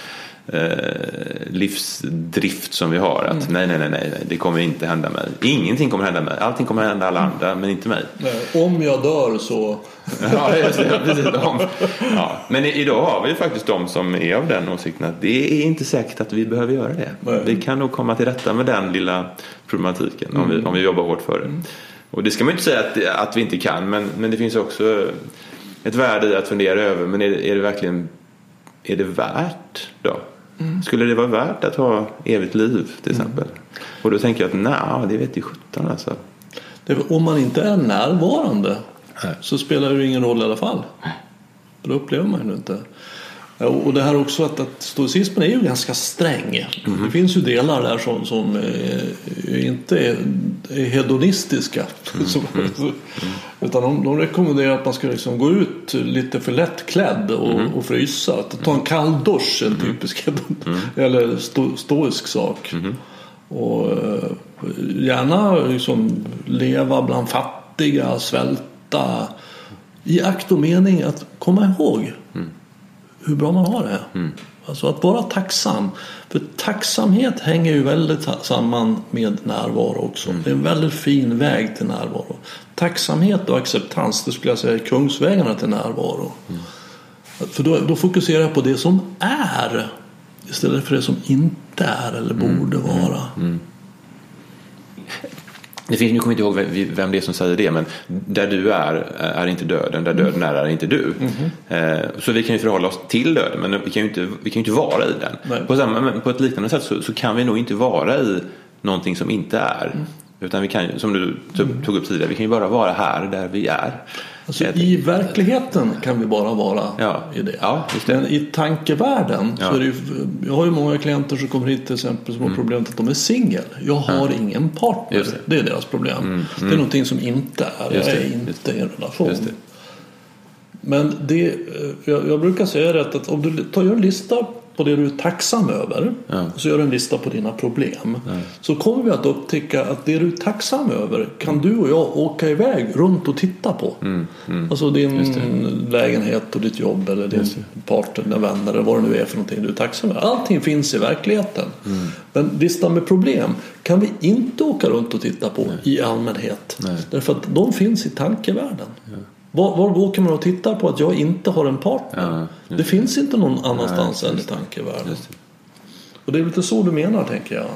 eh, livsdrift som vi har. Att nej, nej, nej, nej, nej, det kommer inte hända mig. Ingenting kommer hända mig. Allting kommer hända alla andra, men inte mig. Nej, Om jag dör så... Ja, just det. Precis, de. Ja. Men idag har vi ju faktiskt de som är av den åsikten att det är inte säkert att vi behöver göra det. Nej. Vi kan nog komma till rätta med den lilla problematiken om, vi, om vi jobbar hårt för det. Och det ska man ju inte säga att, att vi inte kan, men, men det finns också ett värde i att fundera över, men är det, är det verkligen är det värt då? Skulle det vara värt att ha evigt liv till exempel? Och då tänker jag att nej, det vet ju sjutton alltså. Det, om man inte är närvarande Nej. så spelar det ingen roll i alla fall. Det upplever man ju inte. Och det här också att, att stoicismen är ju ganska sträng. Det finns ju delar där som, som eh, inte är, är hedonistiska. Som- Utan de, de rekommenderar att man ska liksom gå ut lite för lättklädd och, och frysa. Att ta en kall dusch är en typisk hedon, eller sto, stoisk sak. Och eh, gärna liksom leva bland fattiga, svälta. I akt och mening att komma ihåg hur bra man har det. Alltså att vara tacksam. För tacksamhet hänger ju väldigt samman med närvaro också. Det är en väldigt fin väg till närvaro. Tacksamhet och acceptans, det skulle jag säga är kungsvägarna till närvaro. För då, då fokuserar jag på det som är istället för det som inte är eller borde vara. Det finns, nu kommer jag inte ihåg vem- det är som säger det, men där du är, är inte döden, där döden är, är inte du. Eh, så vi kan ju förhålla oss till döden, men vi kan ju inte, vi kan inte vara i den. Nej. På, samma, på ett liknande sätt så, så kan vi nog inte vara i någonting som inte är. Utan vi kan ju, som du tog, tog upp tidigare, vi kan ju bara vara här där vi är. Alltså, I verkligheten kan vi bara vara Ja. i det. Ja, det. Men i tankevärlden så Ja. är det ju, jag har ju många klienter som kommer hit till exempel som har problemet att de är singel. Jag har ingen partner. Mm. Det. Mm, Det. är deras problem. Det är någonting som inte är. Jag är inte i en relation. Men det, eh, jag, jag brukar säga det att om du tar, gör en lista på det du är tacksam över och så gör du en lista på dina problem. Så kommer vi att upptäcka att det du är tacksam över kan du och jag åka iväg runt och titta på. Alltså din lägenhet och ditt jobb eller din partner, dina vänner eller vad det nu är för någonting du är tacksam över. Allting finns i verkligheten. Men listan med problem kan vi inte åka runt och titta på i allmänhet. Därför att de finns i tankevärlden. Var, var åker man och tittar på att jag inte har en partner? Ja, det finns inte någon annanstans än i tankevärlden. Och det är lite så du menar tänker jag.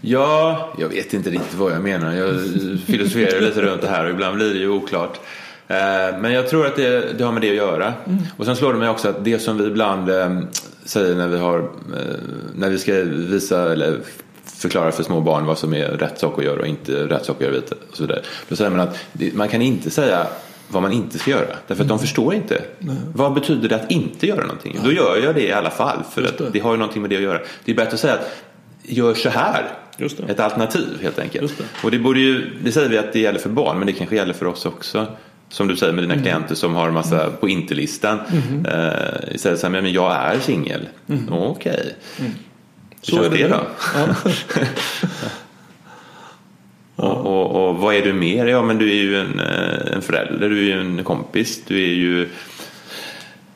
Ja, jag vet inte riktigt vad jag menar. Jag filosoferar lite runt det här och ibland blir det ju oklart. Eh, Men jag tror att det, det har med det att göra. Och sen slår det mig också att det som vi ibland eh, säger när vi, har, eh, när vi ska visa eller förklara för små barn vad som är rätt sak att göra och inte rätt sak att göra och så vidare. Då säger man att man kan inte säga vad man inte ska göra. Därför att de förstår inte. Vad betyder det att inte göra någonting? Då gör jag det i alla fall. För det. att det har ju någonting med det att göra. Det är bättre att säga att gör så här. Ett alternativ helt enkelt. Just det. Och det, borde ju, det säger vi att det gäller för barn men det kanske gäller för oss också. Som du säger med dina Mm. klienter som har massa på inte-listan. Eh, istället säger men jag är singel. Okej. Mm. Så Så är är det det då? Och, och, och vad är du mer? Ja men du är ju en, eh, en förälder, du är ju en kompis, du är ju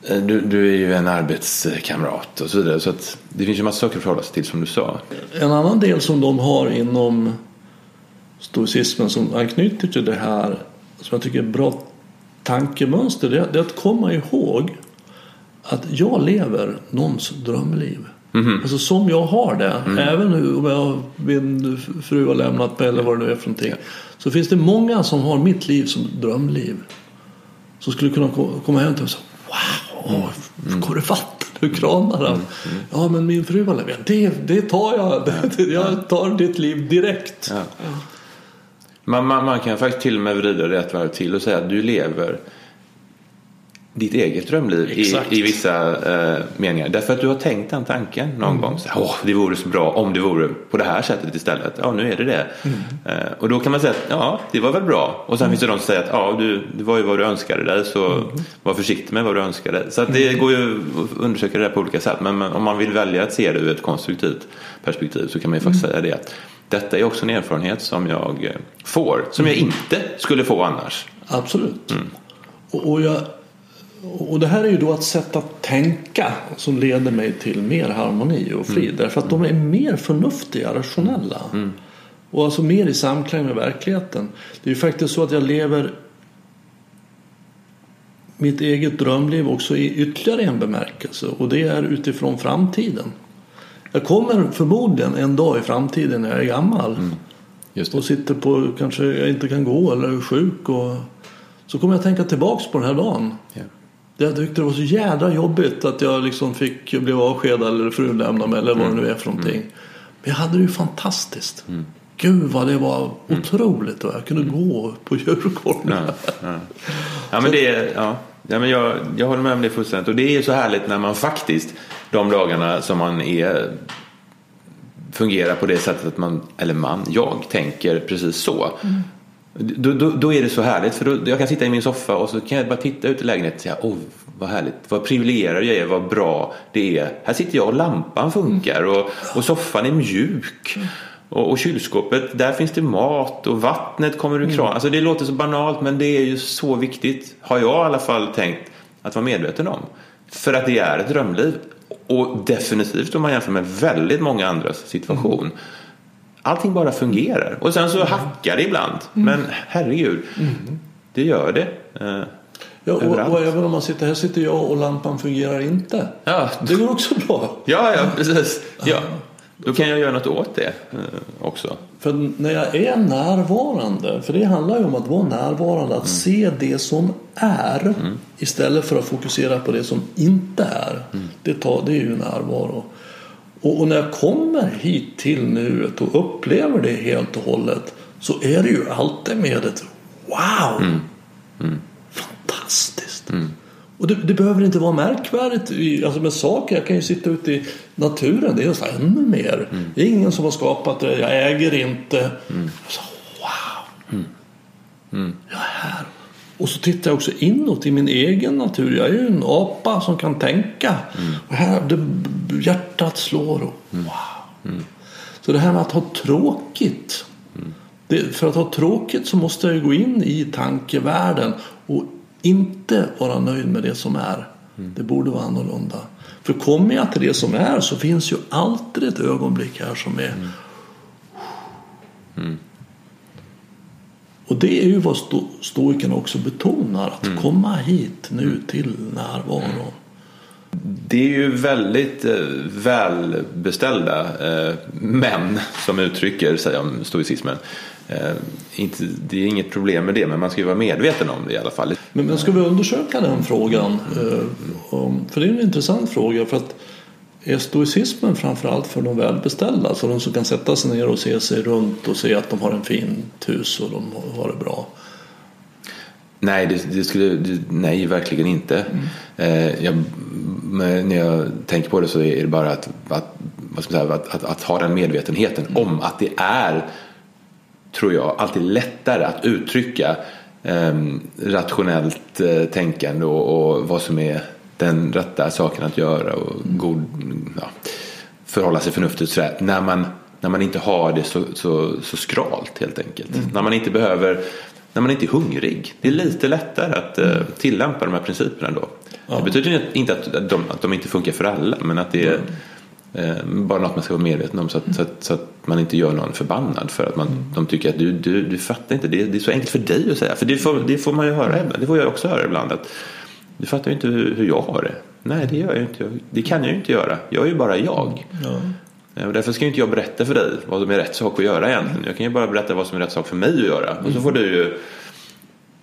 eh, du, du är ju en arbetskamrat och så vidare. Så att det finns ju massa saker att förhålla sig till som du sa. En annan del som de har inom stoicismen som anknyter till det här som jag tycker är ett bra tankemönster det är, det är att komma ihåg att jag lever någons drömliv. Alltså som jag har det. Även nu om jag, min fru har lämnat mig eller vad det nu är för någonting. Så finns det många som har mitt liv som drömliv. Som skulle kunna ko- komma hem till mig och säga Wow, mm. går det vatten ur kranarna? Ja men min fru har lämnat det, det tar jag. Jag tar ditt liv direkt. Ja. Man, man, man kan faktiskt till och med vrida det ett varv till och säga att du lever ditt eget drömliv i, i vissa eh, meningar. Därför att du har tänkt den tanken någon gång. Så, Åh, det vore så bra om det vore på det här sättet istället. Ja, nu är det det. Eh, och då kan man säga att ja, det var väl bra. Och sen finns det de som säger att ja, du, det var ju vad du önskade dig så var försiktig med vad du önskade. Så att det går ju att undersöka det där på olika sätt. Men, men om man vill välja att se det ur ett konstruktivt perspektiv så kan man ju faktiskt säga det att detta är också en erfarenhet som jag eh, får, som jag inte skulle få annars. Absolut. Och, jag, och det här är ju då ett sätt att tänka som leder mig till mer harmoni och frid. Därför att de är mer förnuftiga, rationella. Och alltså mer i samklang med verkligheten. Det är ju faktiskt så att jag lever mitt eget drömliv också i ytterligare en bemärkelse. Och det är utifrån framtiden. Jag kommer förmodligen en dag i framtiden när jag är gammal Just och sitter på, kanske jag inte kan gå eller är sjuk. Och, så kommer jag tänka tillbaks på den här dagen. Ja. Jag tyckte det var så jädra jobbigt att jag liksom fick bli avskedad eller frun lämnade mig eller vad det nu är för någonting. Men jag hade det ju fantastiskt. Gud vad det var otroligt och jag kunde gå på Djurgården. Ja, ja. ja men det ja, Ja, men jag, jag håller med om det fullständigt. Och det är ju så härligt när man faktiskt, de dagarna som man är fungerar på det sättet att man, eller man, jag tänker precis så. Mm. Då, då, då, är det så härligt för då, jag kan sitta i min soffa och så kan jag bara titta ut i lägenheten och säga oh, vad härligt, vad privilegierad jag är, vad bra det är. Här sitter jag och lampan funkar och, och soffan är mjuk. Och, och kylskåpet, där finns det mat och vattnet kommer ur kranen. Mm. Alltså det låter så banalt men det är ju så viktigt, har jag i alla fall tänkt att vara medveten om. För att det är ett drömliv. Och definitivt om man jämför med väldigt många andras situation. Mm. Allting bara fungerar. Och sen så mm. hackar det ibland. Mm. Men herregud, mm. det gör det. Eh, ja, och, och, även om man sitter här sitter jag och lampan fungerar inte. Ja. Det går också bra. Ja, ja precis. Ja. Då kan jag göra något åt det eh, också. För när jag är närvarande, för det handlar ju om att vara närvarande, att mm. se det som är mm. istället för att fokusera på det som inte är. Mm. Det, tar, det är ju närvaro. Och, och, när jag kommer hit till nuet och upplever det helt och hållet så är det ju alltid med ett wow! Mm. Mm. Fantastiskt! Mm. Och det, det, behöver inte vara märkvärdigt alltså med saker. Jag kan ju sitta ute i naturen. Det är nästan ännu mer. Mm. Det är ingen som har skapat det. Jag äger inte. Mm. Så, wow! Mm. Jag är här. Och så tittar jag också inåt i min egen natur. Jag är ju en apa som kan tänka. Mm. Och här, det, hjärtat slår. Och, mm. Så det här med att ha tråkigt. Det, för att ha tråkigt så måste jag ju gå in i tankevärlden och inte vara nöjd med det som är. Mm. Det borde vara annorlunda. För kommer jag till det som är så finns ju alltid ett ögonblick här som är mm. Mm. Och det är ju vad sto stoikerna också betonar. Att mm. komma hit nu till närvaro. Mm. Det är ju väldigt eh, välbeställda eh, män som uttrycker sig om stoicismen. Eh, inte, det är inget problem med det men man ska ju vara medveten om det i alla fall. Men, men ska vi undersöka den frågan? Eh, om, för det är en intressant fråga. för att är stoicismen framförallt för de välbeställda? Alltså de som kan sätta sig ner och se sig runt och se att de har en fint hus och de har det bra? Nej, det, det skulle, det, nej verkligen inte. Mm. Eh, jag, när jag tänker på det så är det bara att, att, säga, att, att, att ha den medvetenheten mm. om att det är tror jag, alltid lättare att uttrycka eh, rationellt eh, tänkande och, och, vad som är den rätta saken att göra och god, ja, förhålla sig förnuftigt sådär, när man, när man inte har det så, så, så skralt helt enkelt. Mm. När man inte behöver när man inte är hungrig. Det är lite lättare att uh, tillämpa de här principerna då. Ja. Det betyder inte att de, att de inte funkar för alla men att det är mm Eh, bara något man ska vara medveten om så att, så att, så att man inte gör någon förbannad för att man, mm. de tycker att du, du, du fattar inte. Det, det är så enkelt för dig att säga. För det får, det får man ju höra ibland. Det får jag också höra ibland. Att du fattar ju inte hur, jag har det. Nej, det gör jag inte. Det kan jag ju inte göra. Jag är ju bara jag. Ja. Eh, därför ska ju inte jag berätta för dig vad som är rätt sak att göra egentligen. Jag kan ju bara berätta vad som är rätt sak för mig att göra. Och så får du ju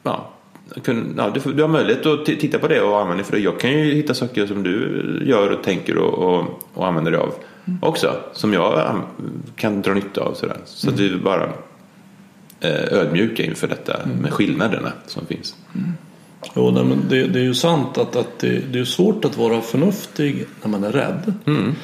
ja, ja, du, du har möjlighet att titta på det och använda det för det. Jag kan ju hitta saker som du gör och tänker och, och, och använder dig av mm. också. Som jag kan dra nytta av. Sådär. Så mm. att vi bara eh, ödmjuka inför detta mm. med skillnaderna som finns. Mm. Jo, nej, men det, det, är ju sant att, att det, det, är svårt att vara förnuftig när man är rädd. Mm.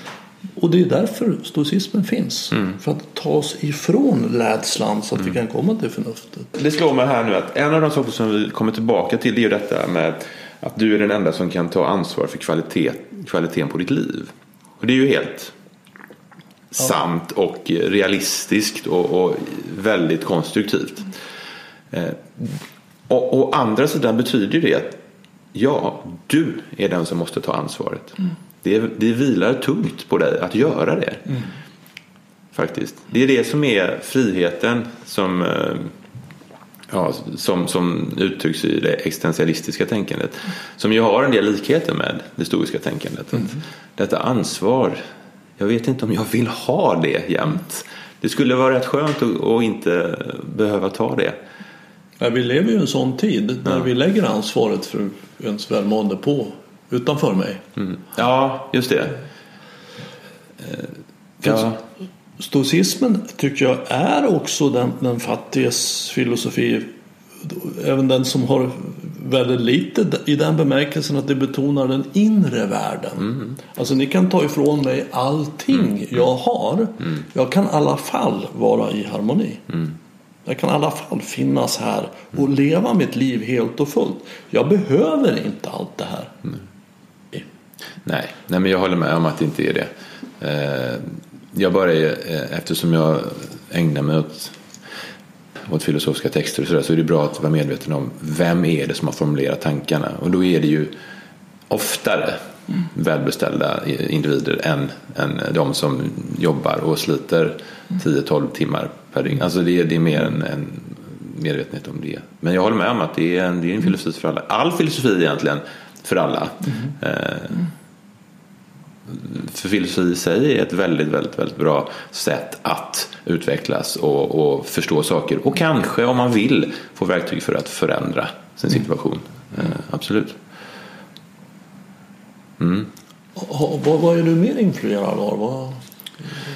Och det är därför stoicismen finns. Mm. För att ta oss ifrån rädslan så att mm. vi kan komma till förnuftet. Det slår mig här nu att en av de saker som vi kommer tillbaka till det är ju detta med att du är den enda som kan ta ansvar för kvalitet, kvaliteten på ditt liv. Och det är ju helt ja. sant och realistiskt och, och väldigt konstruktivt. Och, å andra sidan betyder det att ja, du är den som måste ta ansvaret. Mm det, det vilar tungt på dig att göra det. Mm. Faktiskt. Det är det som är friheten som, eh, ja, som, som uttrycks i det existentialistiska tänkandet. Som ju har en del likheter med det stoiska tänkandet. Mm. Detta ansvar, jag vet inte om jag vill ha det jämt. Det skulle vara rätt skönt att, inte behöva ta det. Ja, vi lever ju i en sån tid där vi lägger ansvaret för ens välmående på utanför mig. Mm. Ja, just det. Eh, ja. Stoicismen tycker jag är också den, den fattiges filosofi. Även den som har väldigt lite i den bemärkelsen att det betonar den inre världen. Mm. Alltså ni kan ta ifrån mig allting jag har. Jag kan i alla fall vara i harmoni. Jag kan i alla fall finnas här och leva mitt liv helt och fullt. Jag behöver inte allt det här. Nej, nej men jag håller med om att det inte är det. Eh, jag bara är, eh, eftersom jag ägnar mig åt, åt filosofiska texter och sådär så är det bra att vara medveten om vem är det som har formulerat tankarna. Och då är det ju oftare välbeställda individer än, än de som jobbar och sliter 10-12 timmar per dygn. Alltså det, är- det är mer en, en medvetenhet om det. Men jag håller med om att det är en, det är en filosofi för alla. All filosofi egentligen för alla. Eh, för filosofi i sig är ett väldigt, väldigt, väldigt bra sätt att utvecklas och, och förstå saker. Och kanske, om man vill, få verktyg för att förändra sin situation. Eh, absolut. Ha- Vad, vad är du mer influerad av?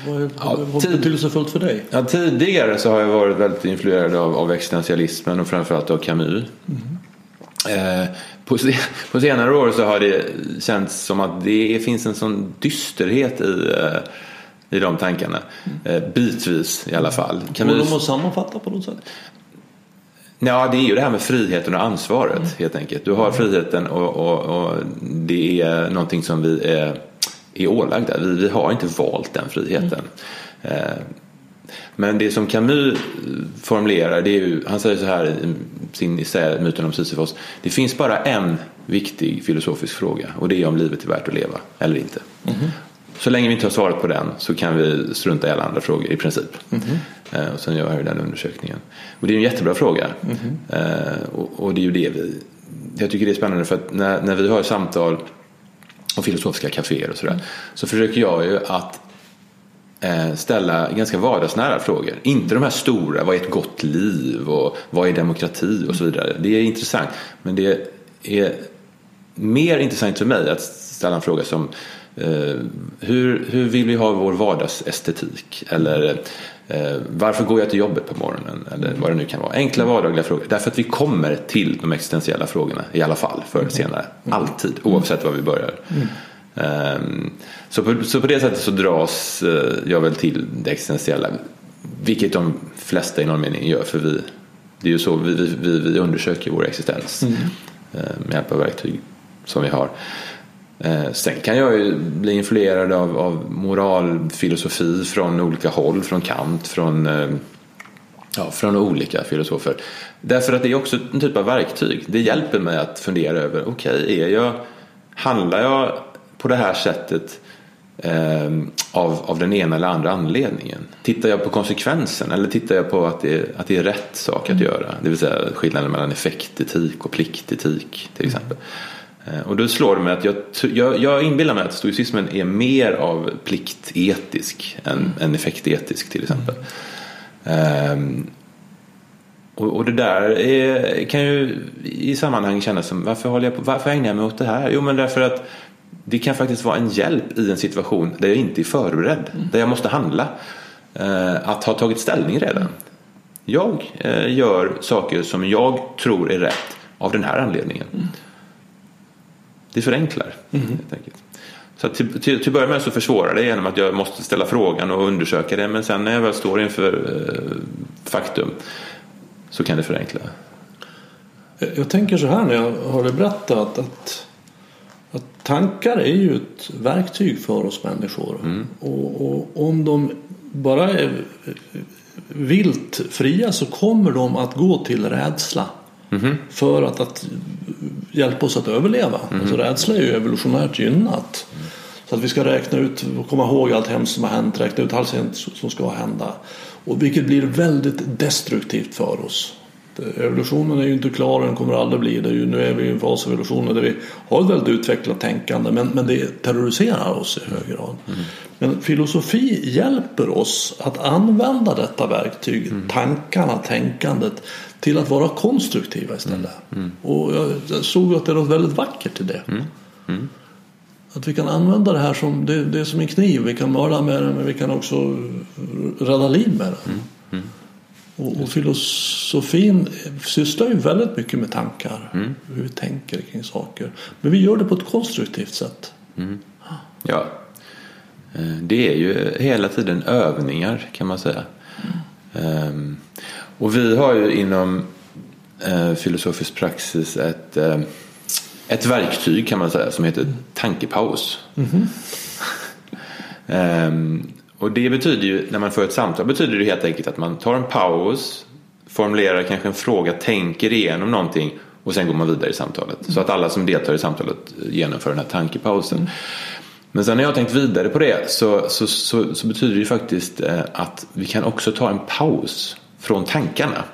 Vad, är Ja, tid- betydelsefullt för dig? Ja, tidigare så har jag varit väldigt influerad av, av existentialismen och framförallt av Camus. Eh, på, på senare år så har det känts som att det finns en sån dysterhet i, eh, i de tankarna. Eh, bitvis i alla fall. Går Camus, de att sammanfatta på något sätt? ja, det är ju det här med friheten och ansvaret helt enkelt. Du har friheten och, och, och det är någonting som vi är, är ålagda. Vi, vi har inte valt den friheten. Eh, Men det som Camus formulerar, det är ju, han säger så här i sin essä Myten om Sisyfos. Det finns bara en viktig filosofisk fråga och det är om livet är värt att leva eller inte. Så länge vi inte har svarat på den så kan vi strunta i alla andra frågor i princip. Eh, och sen gör jag den undersökningen. Och det är en jättebra fråga. Eh, och, och det är ju det vi... Jag tycker det är spännande för att när, när vi har samtal och filosofiska kaféer och sådär så försöker jag ju att eh, ställa ganska vardagsnära frågor. Inte de här stora, vad är ett gott liv och vad är demokrati och så vidare. Det är intressant. Men det är mer intressant för mig att ställa en fråga som eh, hur, hur vill vi ha vår vardagsestetik? Eller varför går jag till jobbet på morgonen? Eller vad det nu kan vara. Enkla vardagliga frågor. Därför att vi kommer till de existentiella frågorna i alla fall förr eller senare. Alltid, oavsett var vi börjar. Ehm, Så på, så på det sättet så dras eh, jag väl till det existentiella. Vilket de flesta i någon mening gör. För vi, det är ju så vi, vi, vi, undersöker vår existens. eh, Med hjälp av verktyg som vi har. Eh, Sen kan jag ju bli influerad av, av moralfilosofi från olika håll. Från Kant, från, eh, ja, från olika filosofer. Därför att det är också en typ av verktyg. Det hjälper mig att fundera över, okej, är jag, handlar jag på det här sättet eh, av, av den ena eller andra anledningen? Tittar jag på konsekvensen eller tittar jag på att det, är, att det är rätt sak att göra? Det vill säga skillnaden mellan effektetik och pliktetik till exempel. Eh, Och då slår det mig att jag, jag, jag inbillar mig att stoicismen är mer av pliktetisk än, än effektetisk till exempel. Ehm, och, och det där är, kan ju i sammanhang kännas som varför, håller jag på, varför ägnar jag mig åt det här? Jo men därför att det kan faktiskt vara en hjälp i en situation där jag inte är förberedd. Där jag måste handla. Eh, att ha tagit ställning redan. Jag eh, gör saker som jag tror är rätt av den här anledningen. Det förenklar helt enkelt. Så till, till, till början med så försvårar det genom att jag måste ställa frågan och undersöka det. Men sen när jag väl står inför eh, faktum så kan det förenkla. Jag tänker så här när jag hör dig berätta att, att, tankar är ju ett verktyg för oss människor. Och, och om de bara är vilt fria så kommer de att gå till rädsla. För att, att hjälpa oss att överleva. Alltså rädsla är ju evolutionärt gynnat. Så att vi ska räkna ut och komma ihåg allt hemskt som har hänt. Räkna ut allt som ska hända. Och vilket blir väldigt destruktivt för oss. Evolutionen är ju inte klar, den kommer aldrig bli det. Nu är vi i en fas av evolutionen där vi har ett väldigt utvecklat tänkande men, men det terroriserar oss i hög grad. Men filosofi hjälper oss att använda detta verktyg, tankarna, tänkandet till att vara konstruktiva istället. Och jag, jag såg att det är något väldigt vackert i det. Att vi kan använda det här som, det, det är som en kniv. Vi kan mörda med den men vi kan också rädda liv med den. Och, och filosofin sysslar ju väldigt mycket med tankar. Hur vi tänker kring saker. Men vi gör det på ett konstruktivt sätt. Ja. Eh, Det är ju hela tiden övningar kan man säga. Ehm, Och vi har ju inom eh, filosofisk praxis ett, eh, ett verktyg kan man säga som heter tankepaus. Ehm, Och det betyder ju, när man för ett samtal, betyder det helt enkelt att man tar en paus, formulerar kanske en fråga, tänker igenom någonting och sen går man vidare i samtalet. Så att alla som deltar i samtalet genomför den här tankepausen. Men sen när jag har tänkt vidare på det så, så, så, så betyder det ju faktiskt eh, att vi kan också ta en paus från tankarna.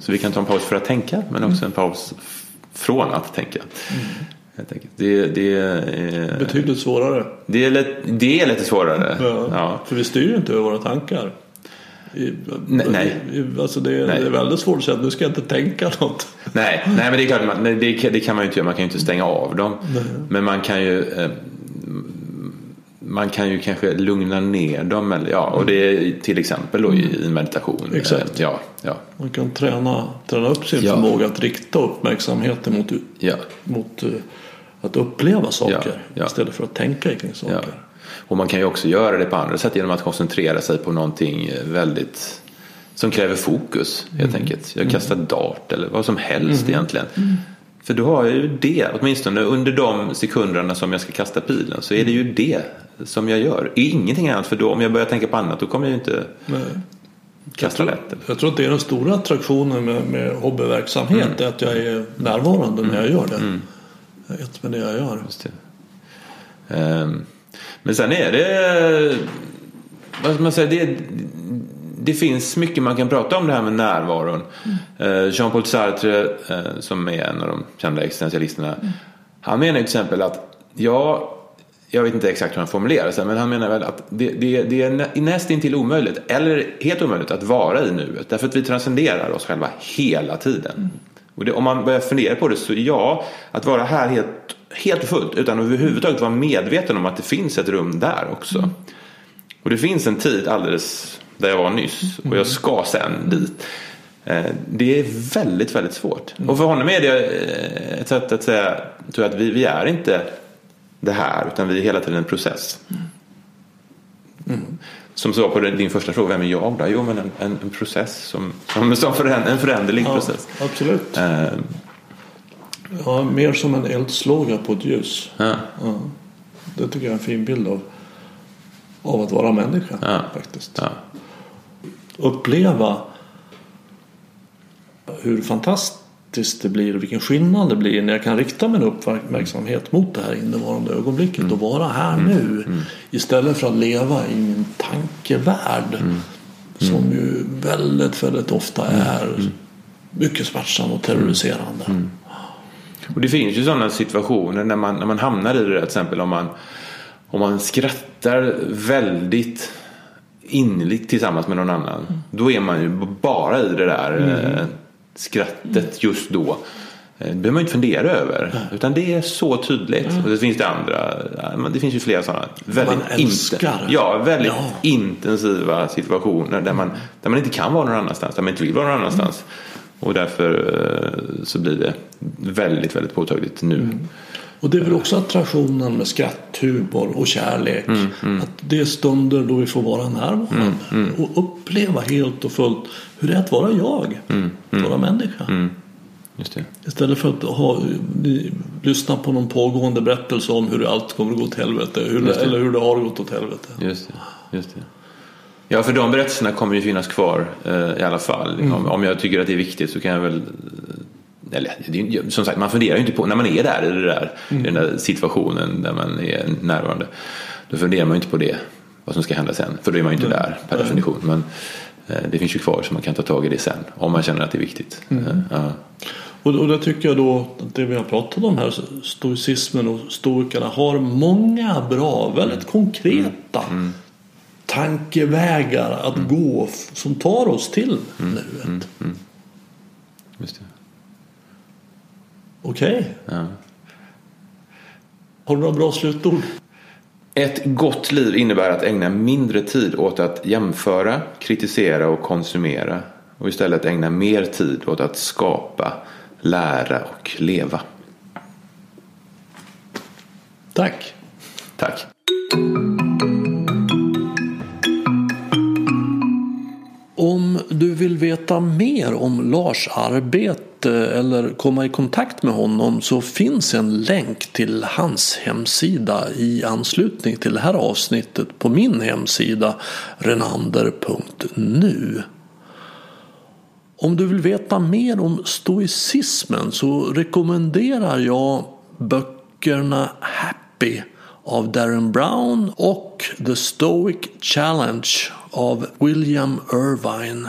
Så vi kan ta en paus för att tänka men också en paus från att tänka. Helt enkelt. Det, det, är, Betydligt svårare. det, är, lätt, det är lite svårare. Ja. Ja. För vi styr ju inte över våra tankar. I, Nej, nej. Alltså det, är, Nej. det är väldigt svårt att säga att nu ska jag inte tänka något. Nej, nej, men det är klart, man, nej, det, kan- det kan man ju inte göra. Man kan ju inte stänga av dem. Men man kan ju eh, man kan ju kanske lugna ner dem. Eller, ja, och det är till exempel då i, i meditation. Exakt. Eh, Ja, ja, Man kan träna, träna upp sin Ja. förmåga att rikta uppmärksamheten mot, ja, mot eh, att uppleva saker Ja, istället för att tänka kring saker. Och man kan ju också göra det på andra sätt genom att koncentrera sig på någonting väldigt som kräver fokus helt enkelt. Jag kastar dart eller vad som helst egentligen. För då har jag ju det, åtminstone under de sekunderna som jag ska kasta pilen så är det ju det som jag gör. Ingenting annat för då om jag börjar tänka på annat då kommer jag ju inte Nej. kasta lätt. Jag tror att det är den stora attraktionen med, med hobbyverksamhet. Mm. Att jag är närvarande när jag gör det. Ett med det jag gör. Det. Ehm, Men sen är det, vad ska man säga, det, det finns mycket man kan prata om det här med närvaron. Eh, Jean-Paul Sartre eh, som är en av de kända existentialisterna. Han menar till exempel att ja, jag vet inte exakt hur han formulerar sig men han menar väl att det, det, det är nä- nästintill omöjligt eller helt omöjligt att vara i nuet. Därför att vi transcenderar oss själva hela tiden. Och det, om man börjar fundera på det så ja, att vara här helt, helt fullt utan överhuvudtaget vara medveten om att det finns ett rum där också. Och det finns en tid alldeles där jag var nyss och jag ska sen dit. Eh, Det är väldigt, väldigt svårt. Och för honom är det eh, ett sätt att säga tror jag, att vi, vi är inte det här utan vi är hela tiden en process. Som svar på din första fråga, vem är jag då? Jo, men en, en, en process som, som, som föränd, en föränderlig Ja, process. absolut. Eh, Ja, mer som en eldslåga på ett ljus. ja, Ja. Det tycker jag är en fin bild av, av att vara människa. Ja. Faktiskt. Uppleva hur fantastiskt det blir och vilken skillnad det blir när jag kan rikta min uppmärksamhet mot det här innevarande ögonblicket och vara här nu istället för att leva i min tankevärld som ju väldigt, väldigt ofta är mycket smärtsam och terroriserande. Och det finns ju sådana situationer när man, när man hamnar i det där, till exempel om man, om man skrattar väldigt innerligt tillsammans med någon annan. Då är man ju bara i det där eh, skrattet just då. Eh, Det behöver man inte fundera över. Utan det är så tydligt. Och det finns det andra. Det finns ju flera sådana. Väldigt älskar. ja, väldigt Ja. intensiva situationer där man, där man inte kan vara någon annanstans. Där man inte vill vara någon annanstans. Och därför eh, så blir det väldigt, väldigt påtagligt nu. Och det är väl också attraktionen med skratt, humor och kärlek. Mm, Att det är stunder då vi får vara närvarande. Och uppleva helt och fullt hur det är att vara jag. Mm, Att vara människa. Istället för att ha, lyssna på någon pågående berättelse om hur allt kommer att gå åt helvete. Hur det, eller hur det har gått åt helvete. Just det. Just det. Ja, för de berättelserna kommer ju finnas kvar eh, i alla fall. Om, om jag tycker att det är viktigt så kan jag väl eller, det som sagt, man funderar ju inte på, när man är där i, det där, i den där situationen där man är närvarande. Då funderar man ju inte på det, vad som ska hända sen. För då är man ju inte där per definition. Men eh, det finns ju kvar så man kan ta tag i det sen. Om man känner att det är viktigt. Eh, ja. Och, och det tycker jag då, att det vi har pratat om här, stoicismen och stoikerna har många bra, väldigt konkreta tankevägar att gå som tar oss till nuet. Just det. Okej, Ja. har du några bra slutord? Ett gott liv innebär att ägna mindre tid åt att jämföra, kritisera och konsumera och istället ägna mer tid åt att skapa, lära och leva. Tack. Tack. Om du vill veta mer om Lars arbete Eh, eller komma i kontakt med honom så finns en länk till hans hemsida i anslutning till det här avsnittet på min hemsida renander.nu. Om du vill veta mer om stoicismen så rekommenderar jag böckerna Happy av Darren Brown och The Stoic Challenge av William Irvine.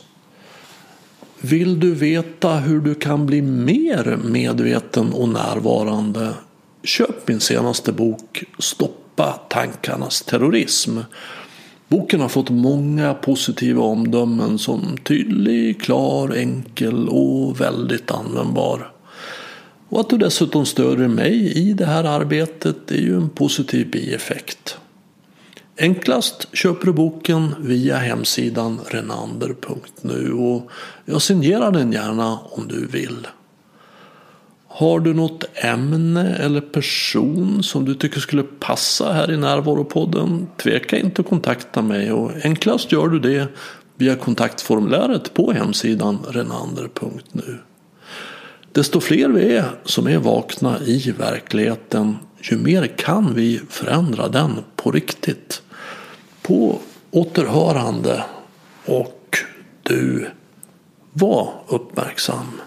Vill du veta hur du kan bli mer medveten och närvarande? Köp min senaste bok Stoppa tankarnas terrorism. Boken har fått många positiva omdömen som tydlig, klar, enkel och väldigt användbar. Och att du dessutom stödjer mig i det här arbetet är ju en positiv bieffekt. Enklast köper du boken via hemsidan renander.nu och jag signerar den gärna om du vill. Har du något ämne eller person som du tycker skulle passa här i Närvaropodden? Tveka inte att kontakta mig och enklast gör du det via kontaktformuläret på hemsidan renander.nu. Desto fler vi är som är vakna i verkligheten, ju mer kan vi förändra den på riktigt på återhörande och du var uppmärksam.